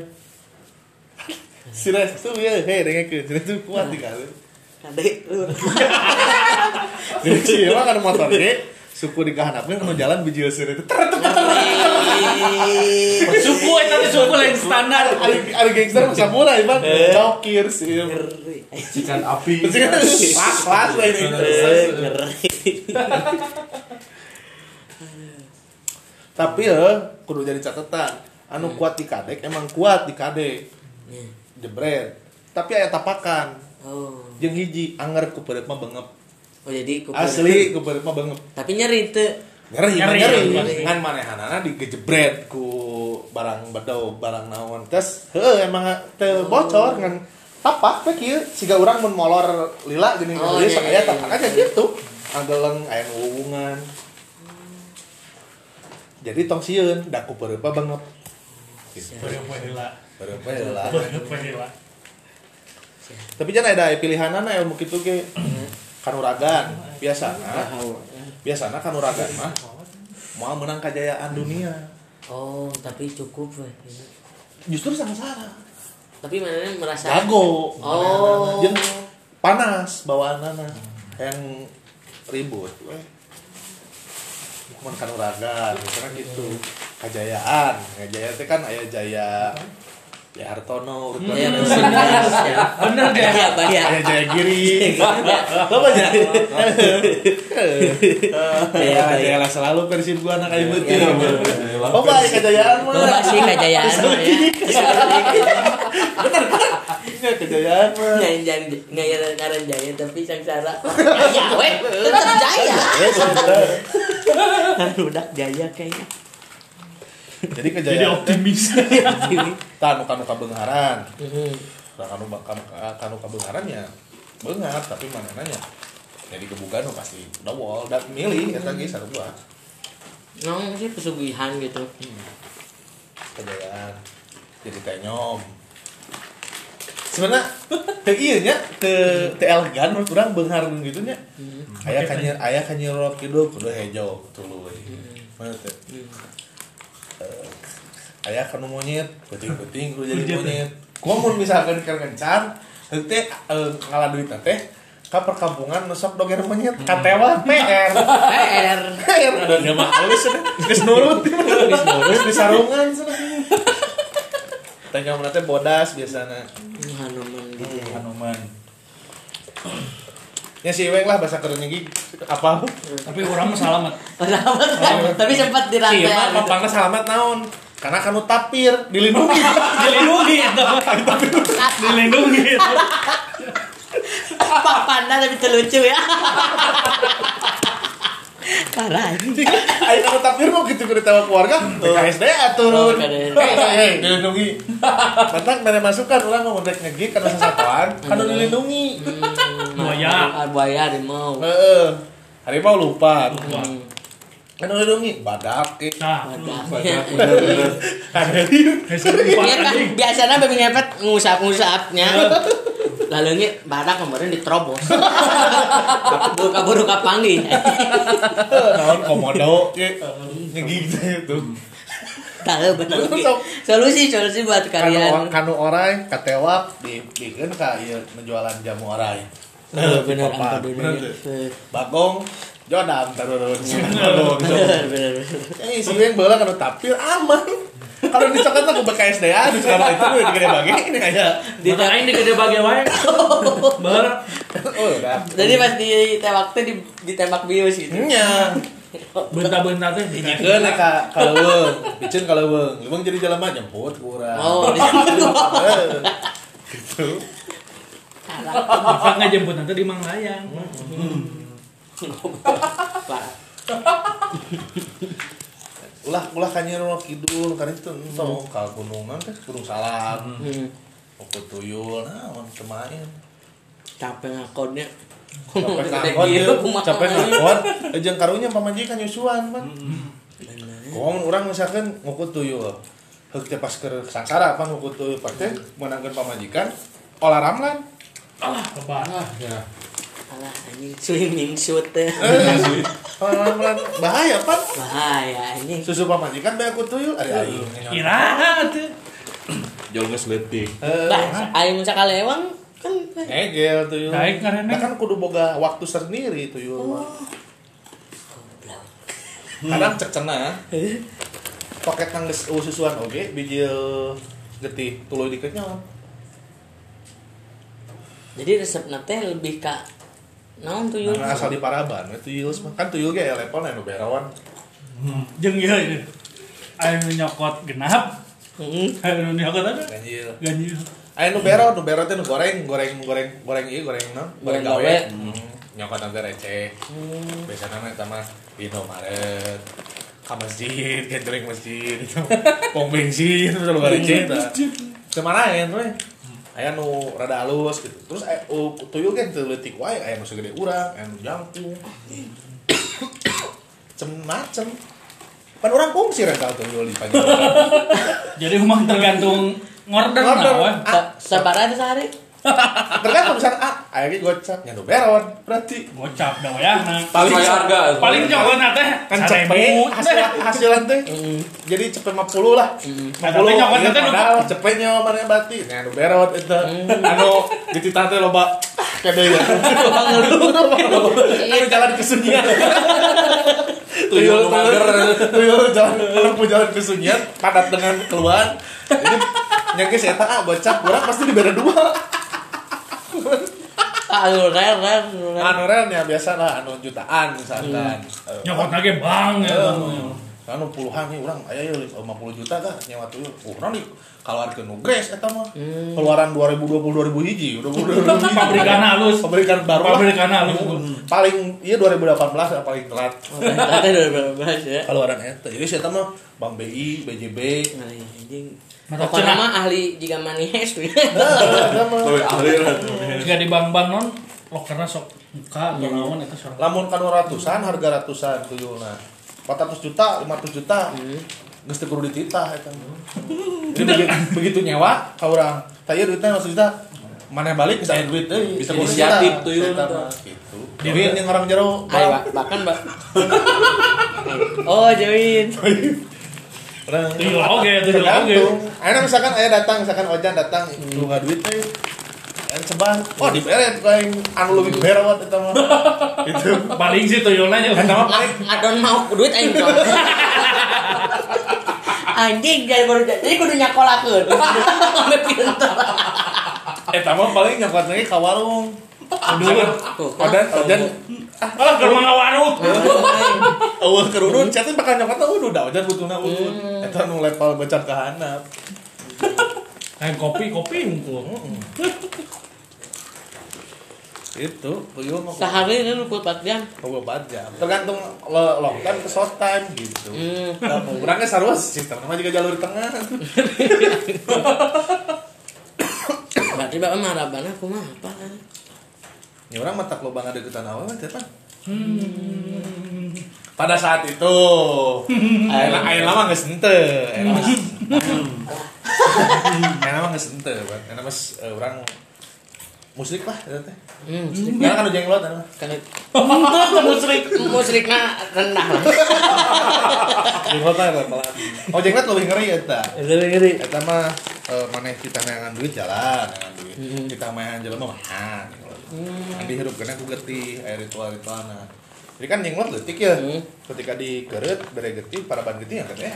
Si Restu ya, hei dengekeun, si Restu kuat di kali. Kadek lu. Jadi sih emang kan motor suku di kahanapnya mau jalan biji si Restu. Suku eta teh suku lain standar. Ada gangster mah samurai bang, cokir sih. Ngeri. Cikan api. Kelas kelas lah ini. Eh. Tapi ya, kudu jadi catatan. Anu kuat di kadek emang kuat di kadek. Ya. Jebret. Tapi aya tapakan. Oh. Jeung hiji anger ku mah bengep. Oh jadi kupu- Asli ku peureup mah bengep. Tapi nyeri tuh. Nyeri, Nyeri, nyeri. nyeri. Ngan manehanana digejebret ku barang bedau, barang naon. Terus heuh emang teu bocor ngan tapak teh kieu siga urang mun molor lila gini Oh, oh, iya, sok iya, aya iya. tapak aja gitu. Anggeleng aya hubungan. Jadi tong sieun da ku peureup mah bengep. Gitu. Heula. Beureum heula. Tapi jangan ada pilihanana ilmu kitu ge. Kanuragan biasa. Biasana kanuragan mah mau menang kejayaan dunia. Oh, tapi cukup weh. Justru sama-sama. Tapi mana merasa jago Oh. Jeung panas bawaan yang ribut weh. Kanuragan, misalnya gitu. Kajayaan, Kajaya teh kan aya Jaya Ya Hartono, urut Ya, ya. Bener deh. Iya, bayar. Aya Jaya Giri. Lo banyak. Ya, Jaya lah selalu persib gua anak aing beuting. Oh, baik kejayaan mah. Lo masih kejayaan mah ya. Ya, kejayaan mah. Jangan ngayaran ngaran jaya tapi sangsara. Jaya we, tetap jaya. Bener. Udah jaya kayaknya. Jadi Jadi kejayaan teh optimis. tanu kanu kabeungaran. Mhm. Nah, kanu kanu kanu ya beungar tapi mana nanya. Jadi kebukaan pasti dawol dan milih eta ge sarua. Nong sih pesugihan gitu. Kejayaan. Jadi teh nyom. Sebenarnya teu ieu nya teu teu elegan menurut urang beungar gitu nya. Aya kanyir aya kanyir rot kidu kudu hejo tuluy. Mana? Eh, aya kanu monyet, penting-penting kudu jadi monyet. Kumaha mun misalkan keur kencan, teu teh eh, ngaladuit teh ka perkampungan nusok doger monyet katewa PR. PR. PR ada dia mah halus cenah. Geus nurut. Geus nurut di sarungan cenah. Tanya mana teh bodas biasana. Hanuman gitu. ya. Hanuman. Ya si Iweng lah bahasa kerennya gigi apa? Tapi orang mah selamat. Selamat, tapi sempat Si dirantai. Iweng gitu. papangna selamat naon? Karena kanu tapir dilindungi. Dilindungi itu. Dilindungi itu. Pak panda tapi terlucu ya. Parah anjing. Ayo kanu tapir mau gitu ke tawa keluarga. KSD. Oh, KSD. Hei hei hei dilindungi. Mantap mere masukan orang mau ngedek ngegi karena sesatuan kanu dilindungi. Buaya. Ah, Buaya harimau. Harimau lupa. Hmm. Kanu dilindungi badak ke. Nah, Badak. Ada Iya kan biasanya babi ngepet ngusap-ngusapnya. Lalu ini badak kemarin diterobos. Kabur kabur kapangi. naon komodo gitu itu. Tahu benar. Sok. Solusi solusi buat kanu kalian. kanu orai katewak di bikin ka ieu menjualan jamu bener Papan. apa. Bener bagong jodam tarurun bagong Bener bener. eh si yang bola kanu tapir kalau dicokot aku pakai SDA di sekarang itu udah digede bagi ini kayak di lain di gede bagi wae. Bar. oh udah Jadi pas di tembak teh di ditembak bius gitu. nya Bentar-bentar teh. Hijikeun ka kaleuweung, biceun kaleuweung. Leuweung jadi jelema jemput ku urang. Oh, di gitu. Pak ngajemput nanti di Manglayang. Parah. Ulah ulah kanyir no kidul karena itu ento ka gunungan teh gunung salam. Hmm. Oke tuyul nah on kemain. Capek ngakonnya. Capek ngakon gitu, capek ngakon. Jeung karunya pamajikan nyusuan man. Bener. Kumaha urang misalkan ngukut tuyul. Heuk teh pas keur sangsara apa ngukut tuyul pas teh meunangkeun pamajikan olah ramlan. Alah, lebar. Ya. Alah anjing swimming suit. Eh, ramlan bahaya pan. Bahaya anjing. Susu pamajikan bae aku tuyul ari aing. Iraha tuh. Jol geus leutik. Eh, Bah, aing sakalewang kan Egel tuyul. Baik, karena- kan kudu boga waktu sendiri tuyul. mah. Kadang cek cenah. Paket nang geus eueuh susuan oge bijil getih tuluy dikeut nyawa. Jadi resep teh lebih ka naon tuh yul. Nah, asal di Paraban tuyul mah. Kan tuyul ge aya lepon anu berawan. Jeung ieu ieu. Anu nyokot genap. Heeh. Anu nyokot ada. Ganjil. Ganjil. Aya nu bero, nu bero teh nu goreng, goreng, goreng, goreng ieu goreng naon? Goreng gawe. Hmm, Nyokot nanti receh. Biasana mah eta mah di Indomaret. Ka masjid, catering masjid. Pom bensin terus lu receh tah. Ke mana we? Aya nu rada halus gitu. Terus aya uh, tuyul kan teu leutik wae, aya nu segede urang, aya nu jangkung. Cem macem. Kan orang kungsi rental tuyul di pagi. Jadi emang tergantung ngorder. Ah, Sabar ada sehari. Tergantung misalnya ah, aya ge gocap nya nu beron berarti. Gocap da wayahna. Paling harga. Paling nyokot teh kan cepet hasil hasilan teh jadi cepet 50 lah. Nah, tapi nyokot iya, teh nu- modal cepet nyawa mana berarti nah anu berot itu. Anu dititah teh loba kade ya. Anu jalan kesunyian. Tuyul mager. tuyul jalan menempuh jalan kesunyian padat dengan keluhan. Jadi nyangke saya tak ah gocap kurang pasti diberi dua Ah, lu rel rel lu rel. anu relnya biasa lah anu jutaan misalkan Eh, Nyokot lagi bang ya. Eh, anu puluhan nih orang aya ya 50 juta kan nyewa tuyul uh orang di keluarkan nugres eta mah keluaran 2020 2000 hiji udah udah Pabrikan halus. pabrikan baru. Pabrikan halus. paling iya 2018 lah paling telat Tadi udah berapa ya? keluaran eta jadi saya mah Bank BI BJB Nah, cenah. mah ahli jika manis tuh. Eta mah. Tuh ahli lah. Jika di bang-bang non lokerna sok muka atau naon itu sok. lamun kanu ratusan harga ratusan tuyulna 400 juta 500 juta geus teu kudu dititah eta begitu, begitu nyewa ka urang tanya duitnya 100 juta mana balik bisa duit deui Bisa inisiatif juta. tuyul Eta eta. mah, gitu Duit yang orang jero Ayo, Pak. bahkan, Mbak. Oh, join. Orang Tuyul oge, tuyul tergantung. Akhirnya misalkan ayah datang, misalkan Ojan datang, lu nggak duit euy. Kan sebar. Oh, di beret lain anu leuwih berot eta mah. Itu. Paling sih tuyulnya nya. Eta mah paling Ngadon mau duit aing coy. Anjing jadi baru jadi kudu nyakolakeun. Pinter. eta mah paling nyokot lagi ka warung. Aduh. Tuh, Ojan, Ojan Alah ke rumah warung. Eueuh kerudun, chatnya bakal nyokot teh udah dah Ojan butuhna udun. Eta nu level becak ka handap. Kayak kopi, kopi unggul. Itu, tuyul mah Sehari ini lu kuat 4 jam. 24 jam. Tergantung lo- long time ke short time gitu. Hmm. Kurangnya sarua sistem nama juga jalur tengah. Berarti bapak marah banget aku mah apa? Ya orang mata lo banget deketan awal kan siapa? Pada saat itu, air air lama nggak sente, air lama, air lama nggak sente. Air lama eh, orang musrik lah, itu teh. Hmm. Karena kan udah jenglot, kan. Kan itu musrik musriknya rendah lah. Jenglot lah, pelan. Oh jenglot lebih ngeri ya, ta. Lebih ngeri. Eta mah eh, maneh kita neangan duit jalan, neangan duit. Kita main jalan mah mahan. Nanti hirup kena ku getih air ritual ritualna. Jadi kan jenglot leutik ya. Hmm. Ketika digeret bere getih para ban getih yang teh.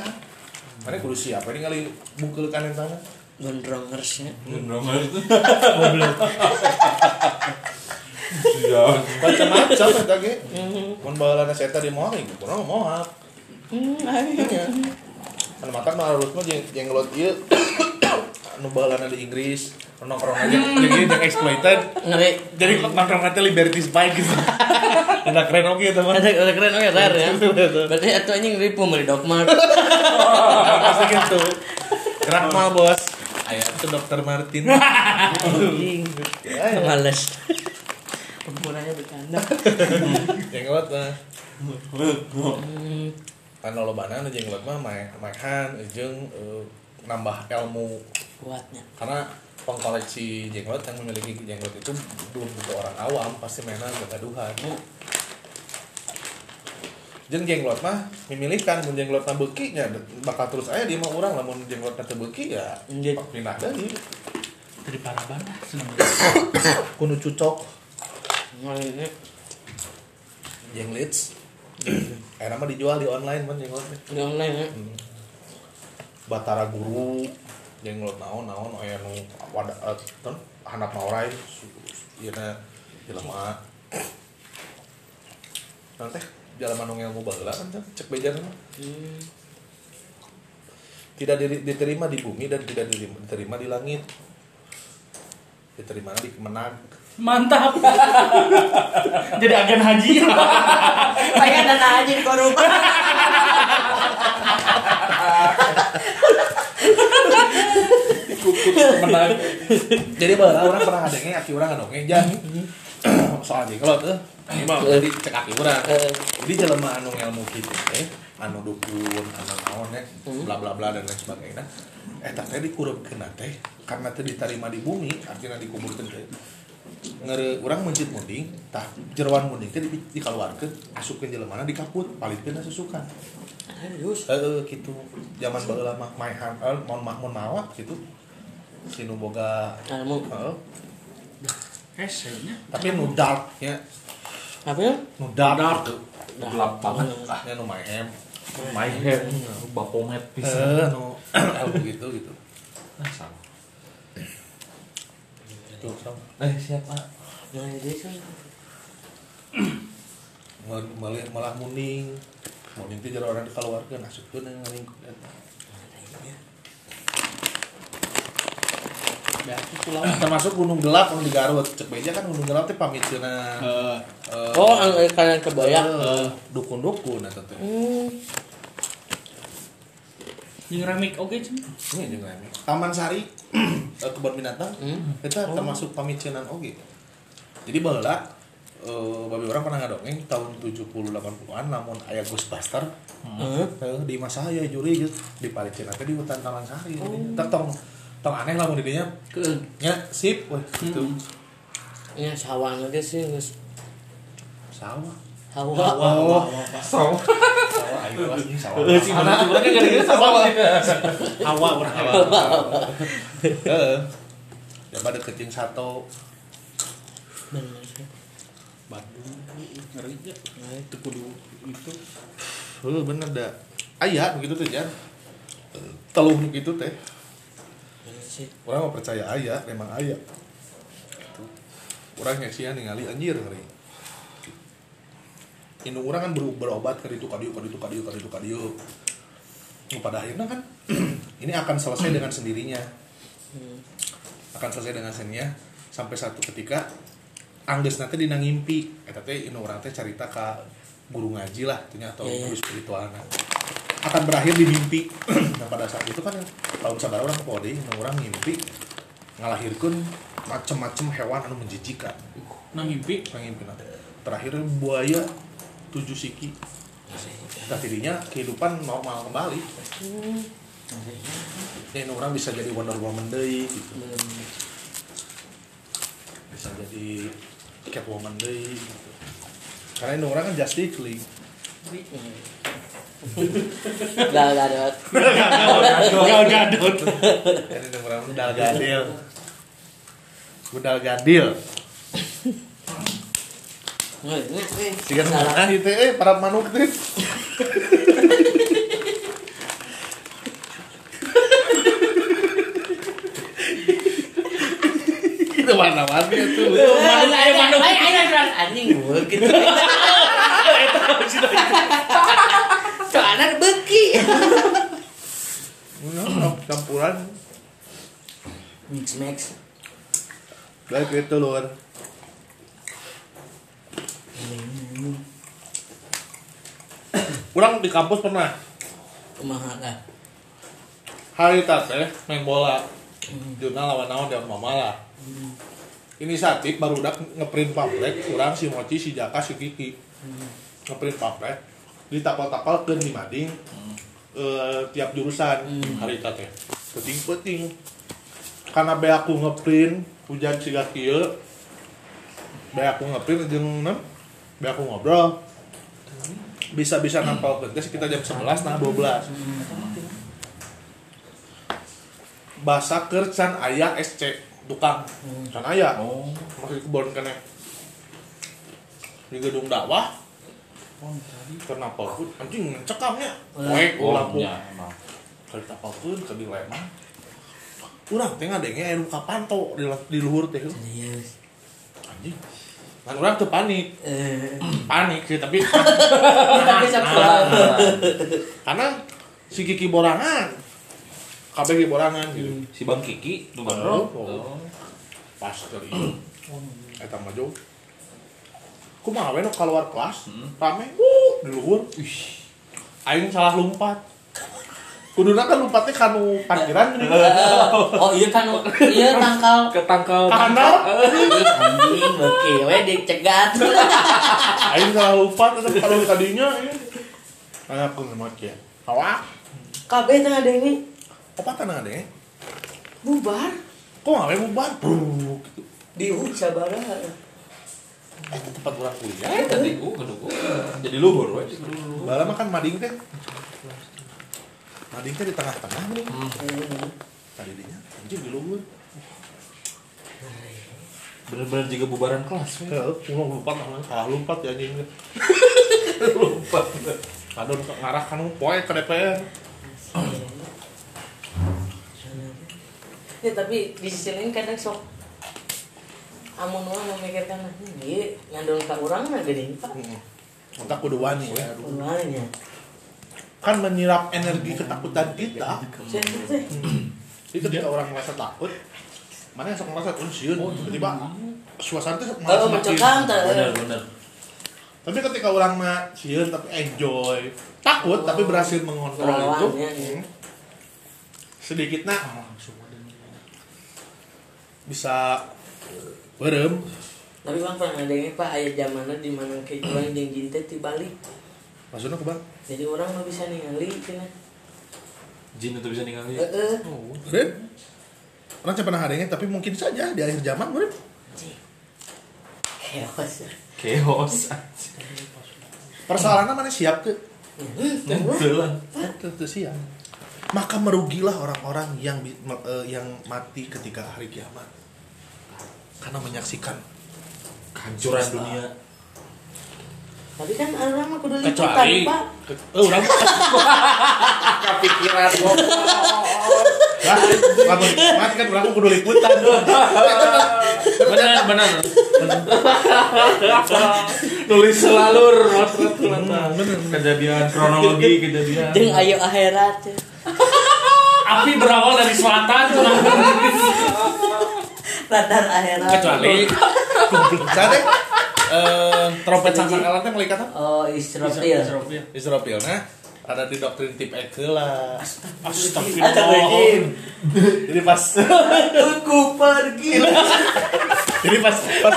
Mana kudu siap ini kali bungkelkan yang sana. Gondrongersnya. Itu. Goblok. Iya. Macam-macam eta ge. Mun baheulana seta di moal ieu kurang moal. Iya. Kan makan mah harus mah jeng jenglot ieu anu baheulana di Inggris nongkrong aja. Jadi jeung exploited. Ngeri. jadi nongkrong nanti liberty spike gitu. Udah keren oke teman. Ada ada keren oke rare ya. Berarti itu anjing ribu beli dogmart. pasti gitu. Gerak bos. Ayah itu dokter Martin. Males. Penggunanya bercanda. jenglot mah. Kan lo bana nu jenglot mah main mainan jeung eh, nambah ilmu Kuatnya. karena pengkoleksi jenglot yang memiliki jenglot itu belum tentu orang awam pasti mainan kegaduhan jeung jenglot mah memilihkan mun jenglot nya bakal terus aya di mah urang lamun jenglot teu beuki ya Anjir. pindah deui Dari parah banget. seneng. kudu cucok Ngeri. jenglits era mah dijual di online man jenglot teh. Di online ya. Batara Guru jenglot naon naon aya nu wada eh, ton handap maurai ieu jelema nanti jalan manung ilmu baheula kan cek bejan mah Hmm. tidak diterima di bumi dan tidak diterima, di langit diterima di kemenang Mantap. Jadi agen haji. Kayak dana aja di korum. Menang. jadi baheula orang pernah adenge aki urang ngadongeng jan. Soal jenglot tuh ini mah di cek aki urang jadi jelema anu ilmu kitu teh anu dukun anu naon ya. Bla bla bla dan lain sebagainya. Eta teh dikurupkeun teh karena teh diterima di bumi artinya dikuburkeun teh. Ngere urang mencit munding tah jeroan munding teh di- dikeluarkeun asupkeun jelemana di kaput palitkeun susukan Serius. heeh kitu zaman baheula mah maehan eh, mon mon mawa kitu sinu boga Ilmu. heeh. Esenya. tapi nu dark ya. Apa ya? nu dark, gitu. gelap banget. ah nya nu maem my head bapomet bisa. Eh nu anu gitu gitu. Nah sama. Tuh sama. Eh siapa? Nah, itu kan. Mal- malah malah muning. Muning teh jara orang dikeluarkeun asupkeun yang lingkup Ya, itu pulau. termasuk gunung gelap anu di Garut cek beja kan gunung gelap teh pamitkeuna Eh, eh, Oh, ang kalian kebayang. eh, dukun-dukun eta teh Hmm. Yang remik oke cen. ini jeung rame Taman Sari eh, kebun binatang Hmm. eta termasuk pamiceunan oge jadi baheula eh, babi orang pernah ngadongeng tahun 70 80-an namun aya Ghostbuster Hmm. Eh, di masa saya juri gitu di Palestina teh di hutan Taman Sari oh. tong tong aneh lah didinya nya sip weh gitu nya sawah nanti sih geus sawah oh sawah sawah Eh, tuh heeh ya pada kecing satu. Bandung ngeri ya. Nah, itu kudu itu. Bener dah aya begitu teh jan teluh nu gitu teh sih. orang mah percaya aya memang aya orang ngesian ningali anjir ngeri. Inu orang kan ber berobat ke itu kadiu kadiu kadiu kadiu kadiu pada akhirnya kan ini akan selesai dengan sendirinya. Akan selesai dengan sendirinya sampai satu ketika angges nanti dina ngimpi eta teh inu orang teh cerita ke guru ngaji lah tuhnya atau Iya, iya. guru spiritual akan berakhir di mimpi. Nah pada saat itu kan tahun sabar orang kode orang ngimpi ngalahirkan macem-macem hewan anu menjijikan. Nah mimpi? Orang ngimpi nanti terakhir buaya tujuh siki. Nah tidinya kehidupan normal kembali. Ya inu orang bisa jadi Wonder Woman deui gitu. Bisa jadi Catwoman deh gitu. karena ini orang kan Justice League Gal Gadot. Gal Gadot. Budal Gadil Budal Gadil jika Salah. itu eh para manuk teh itu mana mana itu Ayo, ayo, ayo, anjing gitu. Soalnya beki. Campuran. Mix max. baik itu luar Orang di kampus pernah? Kumaha dah. hari teh main bola. Jurnal lawan naon dan mama lah inisiatif baru udah ngeprint pamflet. Kurang si mochi si jaka si kiki. Ngeprint pamflet ditapal-tapal ke di mading eh, tiap jurusan. Hari teh penting penting karena be aku ngeprint hujan si kieu. Be aku ngeprint jeung nem? Be aku ngobrol. Bisa bisa nampal penting sekitar jam 11 nah 12 bahasa kercan ayah SC tukang. Can ayah oh. Masih kebon kene. Di gedung dakwah kenapa pun anjing mencekamnya. Wek, oh lampu nya emang. Kali tapal pun ke di lemah urang teh ngadenge anu kapanto di di luhur teh. Serius. anjing. Kan urang teu panik. Eh, panik sih tapi kita bisa pulang. karena si Kiki borangan. Kabeh Kiki borangan gitu. Si bang Kiki tuh bang Oh. oh. pas dari eta mah jauh kumaha we nu keluar kelas rame uh di luhur. Ih aing salah lompat. Kuduna kan lompatnya kanu parkiran gini Oh iya kan, iya tangkal. Ketangkal kanan anjing beki, we dicegat. aing salah lompat tetep kalau tadinya Kayak aku ngemot ya awak Kabeh tengah ada ini. Apa tanah deh? Bubar. Kok ngawe bubar? Gitu di sabaraha. eh tempat orang kuliah eh tadi gua kedua gua jadi luhur we luhur bala makan mading teh. Mading teh di tengah-tengah nih tadi dinya anjing di luhur bener-bener juga bubaran kelas we. Heeh, ulang lompat namanya kalah lompat ya anjing. Lupa Aduh ngarah kan poe ke DPR. ya tapi di sisi lain kadang sok amun orang memikirkan "Hmm, iya ngandung ke orang mah gede pak Kita kudu wani ya. Ulangnya. Kan menyerap energi ketakutan kita. Jadi ketika orang merasa takut, mana yang sok merasa unsiun, tiba-tiba suasana itu mencekam semakin. bener Tapi ketika orang mah sieun tapi enjoy, takut tapi berhasil mengontrol itu, ya, ya. hmm, sedikitnya bisa berem. Tapi bang pernah ada yang pak ayah zamannya di mana kayak orang yang jinta di Bali. Maksudnya ke bang? Jadi orang nggak bisa ningali cina. jin itu bisa ninggalin Heeh. Berem? Orang siapa pernah adanya, tapi mungkin saja di akhir zaman berem. Chaos. chaos Persoalannya mana siap ke? betulan Tentu siap. Maka merugilah orang-orang yang eh, yang mati ketika hari kiamat. Karena menyaksikan kehancuran dunia Tapi kan orang mah kudu liputan kecuali pak. eh orang kepikiran kok. Lah, mati kan orang kudu liputan. benar benar nulis selalur kejadian kronologi kejadian Jeung ayo akhirat. ya. api berawal dari selatan Radar akhirat. kecuali saya deh eh, trompet sangkakalan teh melihat apa? Oh Israfil. Israfil nah ada di doktrin tip X lah. Astagfirullahaladzim. Jadi pas Aku pergi. jadi pas pas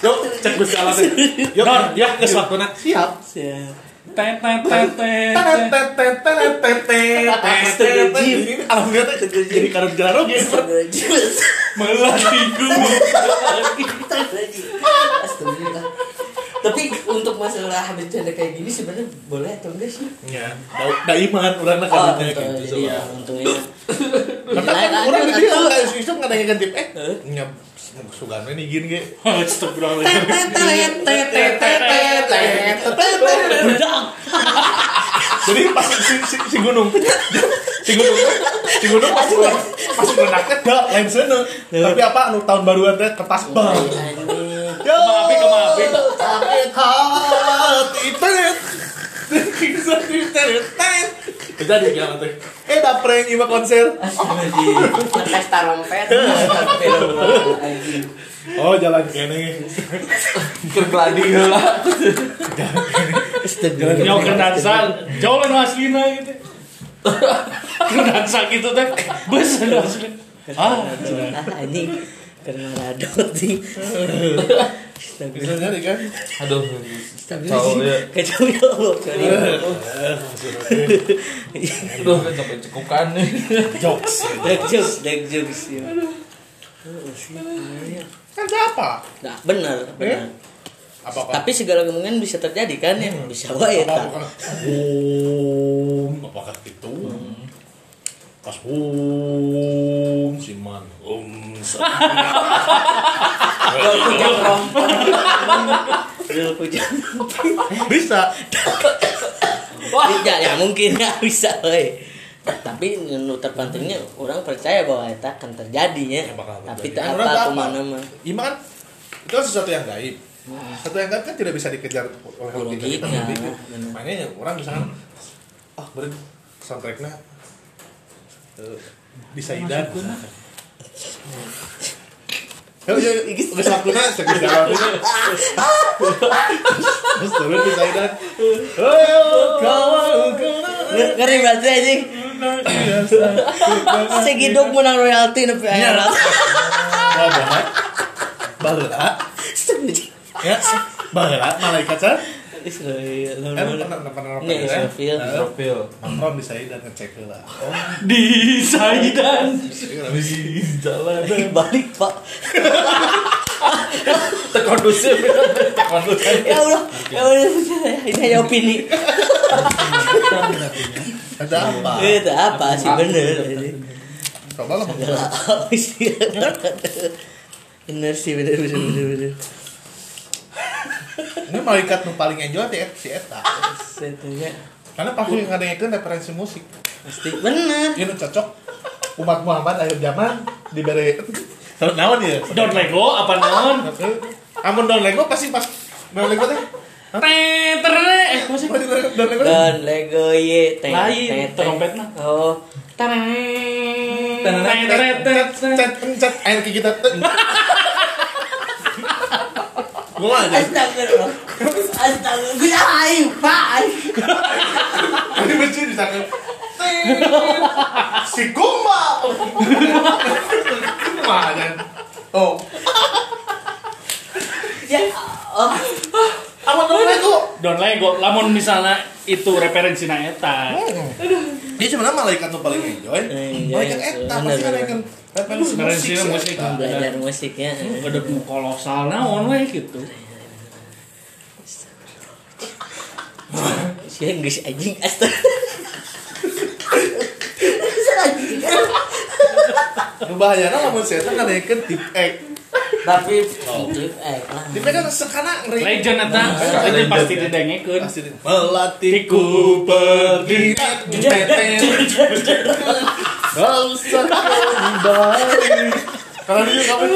Yuk, cek Gusti teh. Yuk, ya geus waktuna. Siap. Siap. Alhamdulillah jadi Astagfirullah. Tapi untuk masalah bercanda kayak gini sebenarnya boleh atau enggak sih? Ya, da- daiman urang Oh, betul. gitu. Jadi ya, untungnya. Karena kan orang di dia nggak isu nggak nanya sugana nih gini ge. Astagfirullahaladzim Budak. Jadi pas si, si, si gunung si gunung si gunung pas pas menaknya gak lain sana. Tapi apa anu tahun baruan teh kertas bang. Ini. Yo, Kemaafin, kemaafin. Sakit hati tenet. Jadi gimana teh? Yang ima konser. Pesta rompet. Oh jalan kene. keur gladi heula Astagfirullahaladzim. Nyawa ke dansa jauh lah nu aslina gitu ke dansa gitu teh bus nu asli ah Ah, karena radot sih. Bisa nyari kan? aduh kacau ya Kacau ya Allah. sorry. aduh sampai cekukan nih Jokes. Dark jokes, dark jokes. ya. Ya. Kan siapa? Nah, benar, benar. Apa apa? Tapi segala kemungkinan bisa terjadi kan ya, bisa wae Om, apakah itu? Pas Om, si man Om, Kalau kujang rompong. Kalau kujang bisa. Ya, ya mungkin ya bisa wae. Tapi nu terpentingnya orang percaya bahwa itu akan terjadi ya. Ya, Tapi Kan orang apa ke mana mah. Iman itu kan sesuatu yang gaib. Sesuatu yang gaib kan tidak bisa dikejar oleh logika benar. Makanya orang misalkan, ah beren soundtracknya bisa idan. Yo yo iki dalam ini. Terus turun bisa idan. Nge- Ngeri banget anjing. Menang royalti nepi akhirat. Wah, banget. Baheula. Ya, baheula malaikat kan? Israel. Kan pernah pernah pernah? Israel. Profil Nongkrong bisa idan ngecek heula. Oh, di Saidan di jalan Balik pak. terkondusif terkondusif Ya Allah. Ya Allah. Ini hanya opini. Ada apa? Eh, Itu apa sih bener. Coba lah? Bener sih bener bener bener bener. Ini malaikat nu paling enjoy di si eta Setunya karena pasti ngadengekeun referensi musik pasti bener. ini cocok umat Muhammad akhir zaman diberi naon ya Don Lego apa naon? amun don lego pasti pas don lego teh Teter eh sih? don lego Dan Lego ye teng, teng. trompetna. Oh. Tarang. cet cet cet air ke kita gua aja Astagfirullah. Astagfirullah. Gue ayo, Pak. ini benci bisa ke si Kumba Kumba aja oh Ya. Oh. Amun don lego Don Lego lamun misalnya itu referensi na eta. Dia sebenarnya malaikat tuh paling enjoy. Iya, Malaikat iya, eta pasti kan referensi Referensi musik. musik. Belajar musiknya. Udah nu kolosal naon we gitu. Sih geus anjing astaga. Nu bahayana lamun saya teh ngadekeun tip X. Tapi tip eh X kan sekana ngeri. Legend eta. Legend pasti didengekeun. Melatihku pergi Bangsa kembali Karena dia kamu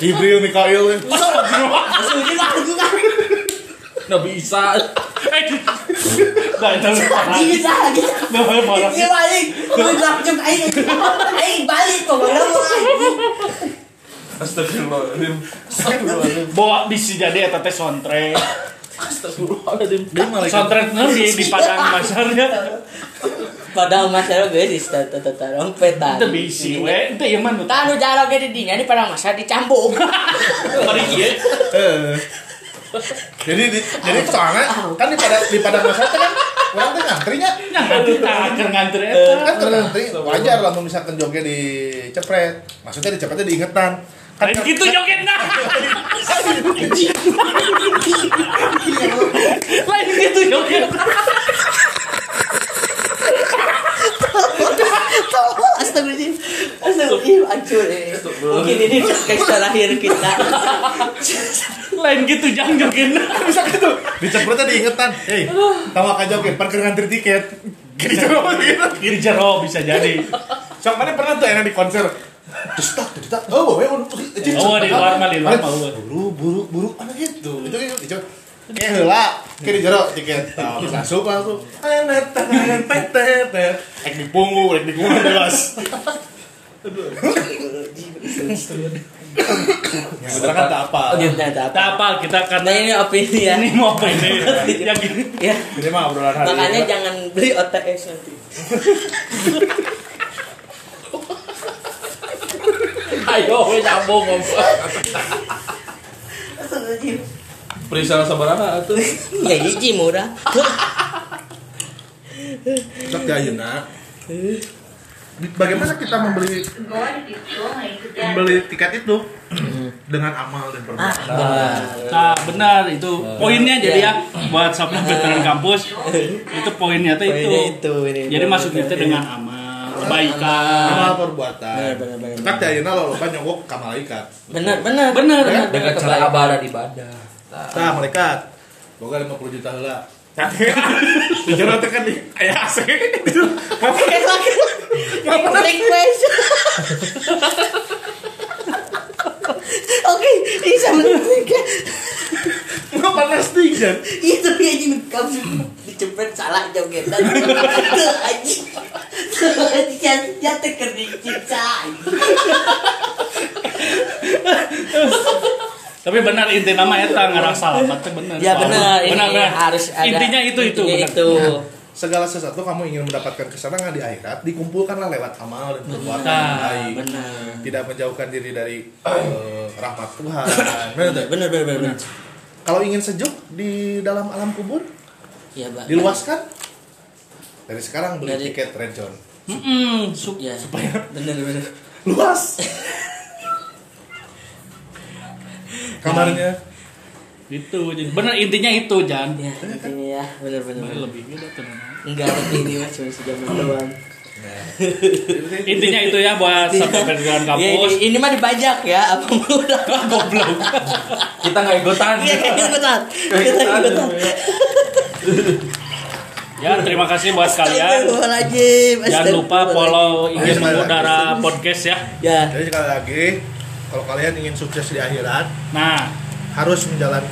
Jibril Mikail bisa. Eh, Nah, itu parah. Bisa lagi. Nah, parah. Ini balik. Gue langsung aing. Aing balik kok mana Astagfirullahaladzim. Bawa bisa jadi eta teh soundtrack. Astagfirullahaladzim. Dia Soundtrack nu di di padang masarnya. Padahal masalah gue di tata rompetan. Itu bisi we. Itu ieu mah nu Tanu jaro ge di dinya di padang masa dicambuk. Mari ieu. Jadi di, jadi soalnya kan di pada di pada masa itu kan orang teh ngantrinya Nya ngantri ngantri eta. kan terngantri wajar lah misalkan joget dicepret maksudnya dicepretnya diingetan kan Lain gitu jogetna. Lain gitu jogetna. Astagfirullahaladzim. Astagfirullahaladzim. Hancur ini. Mungkin ini guys terakhir kita. Lain gitu jangan jogetna. bisa gitu dicepretnya diingetan hei tawa ka joget parkir ngantri tiket gini gitu Di jero bisa jadi. sok mana pernah tuh enak di konser terus tak terus tak oh bawa oh Oh, di luar mah, di luar mah, buru buru buru mana gitu itu kan dicoba kayak heula kayak di jero tiket bisa masuk langsung enet enet enet enet ek di punggung ek di punggung jelas yang bener kan tak apa Gitu? Tak apa kita kan Nah ini opini ya. ini mau apa ini? Yang gini. Ya. ini mah obrolan hari Makanya jangan beli OTS nanti. Ayo, we nyambung ngomong. Astagfirullahaladzim. Perisa sabaraha atuh. Ya hiji murah. Sok ya Ayeuna. Bagaimana kita membeli membeli tiket itu dengan amal dan perbuatan? Nah benar itu poinnya jadi ya buat sabda veteran kampus itu poinnya tuh itu. Poinnya itu, ini. Jadi masuknya itu dengan amal kebaikan. Amal perbuatan. Benar, benar, benar. Kan teh ayeuna lo loba nyogok ka malaikat. Benar, benar. Benar. Dengan cara ibadah ibadah. Tah malaikat. Boga 50 juta heula. Di jero teh kan di aya AC. Request. Oke, ini sama dengan Enggak panas kan? itu dia anjing kamu dicepet salah joget dan itu anjing dia dia teker di cipta Tapi benar inti nama eta ngerasa selamat tuh benar. ya benar ini Benar benar. harus ada Intinya itu itu. intinya itu Segala sesuatu kamu ingin mendapatkan kesenangan di akhirat, dikumpulkanlah lewat amal dan perbuatan yang baik. benar Tidak menjauhkan diri dari eh, rahmat Tuhan. Benar benar benar benar Kalau ingin sejuk di dalam alam kubur, ya bang diluaskan dari sekarang beli Dari- tiket Red Zone Mm-mm, su- ya benar benar luas kamarnya Itu jadi benar intinya itu Jan. ya intinya ya benar benar benar Lebih gitu tenang. enggak tapi ini mah cuma sejaman doang Intinya itu ya buat sampai perjalanan Ya, ini, kampus. ini mah dibajak ya apa udah Goblok. Kita nggak ikutan. Iya kan ikutan. Kita ikutan. Ya, terima kasih buat kalian. Jangan lupa follow IG Mengudara Podcast ya. Ya. Jadi sekali lagi, kalau kalian ingin sukses di akhirat, Nah, harus menjalankan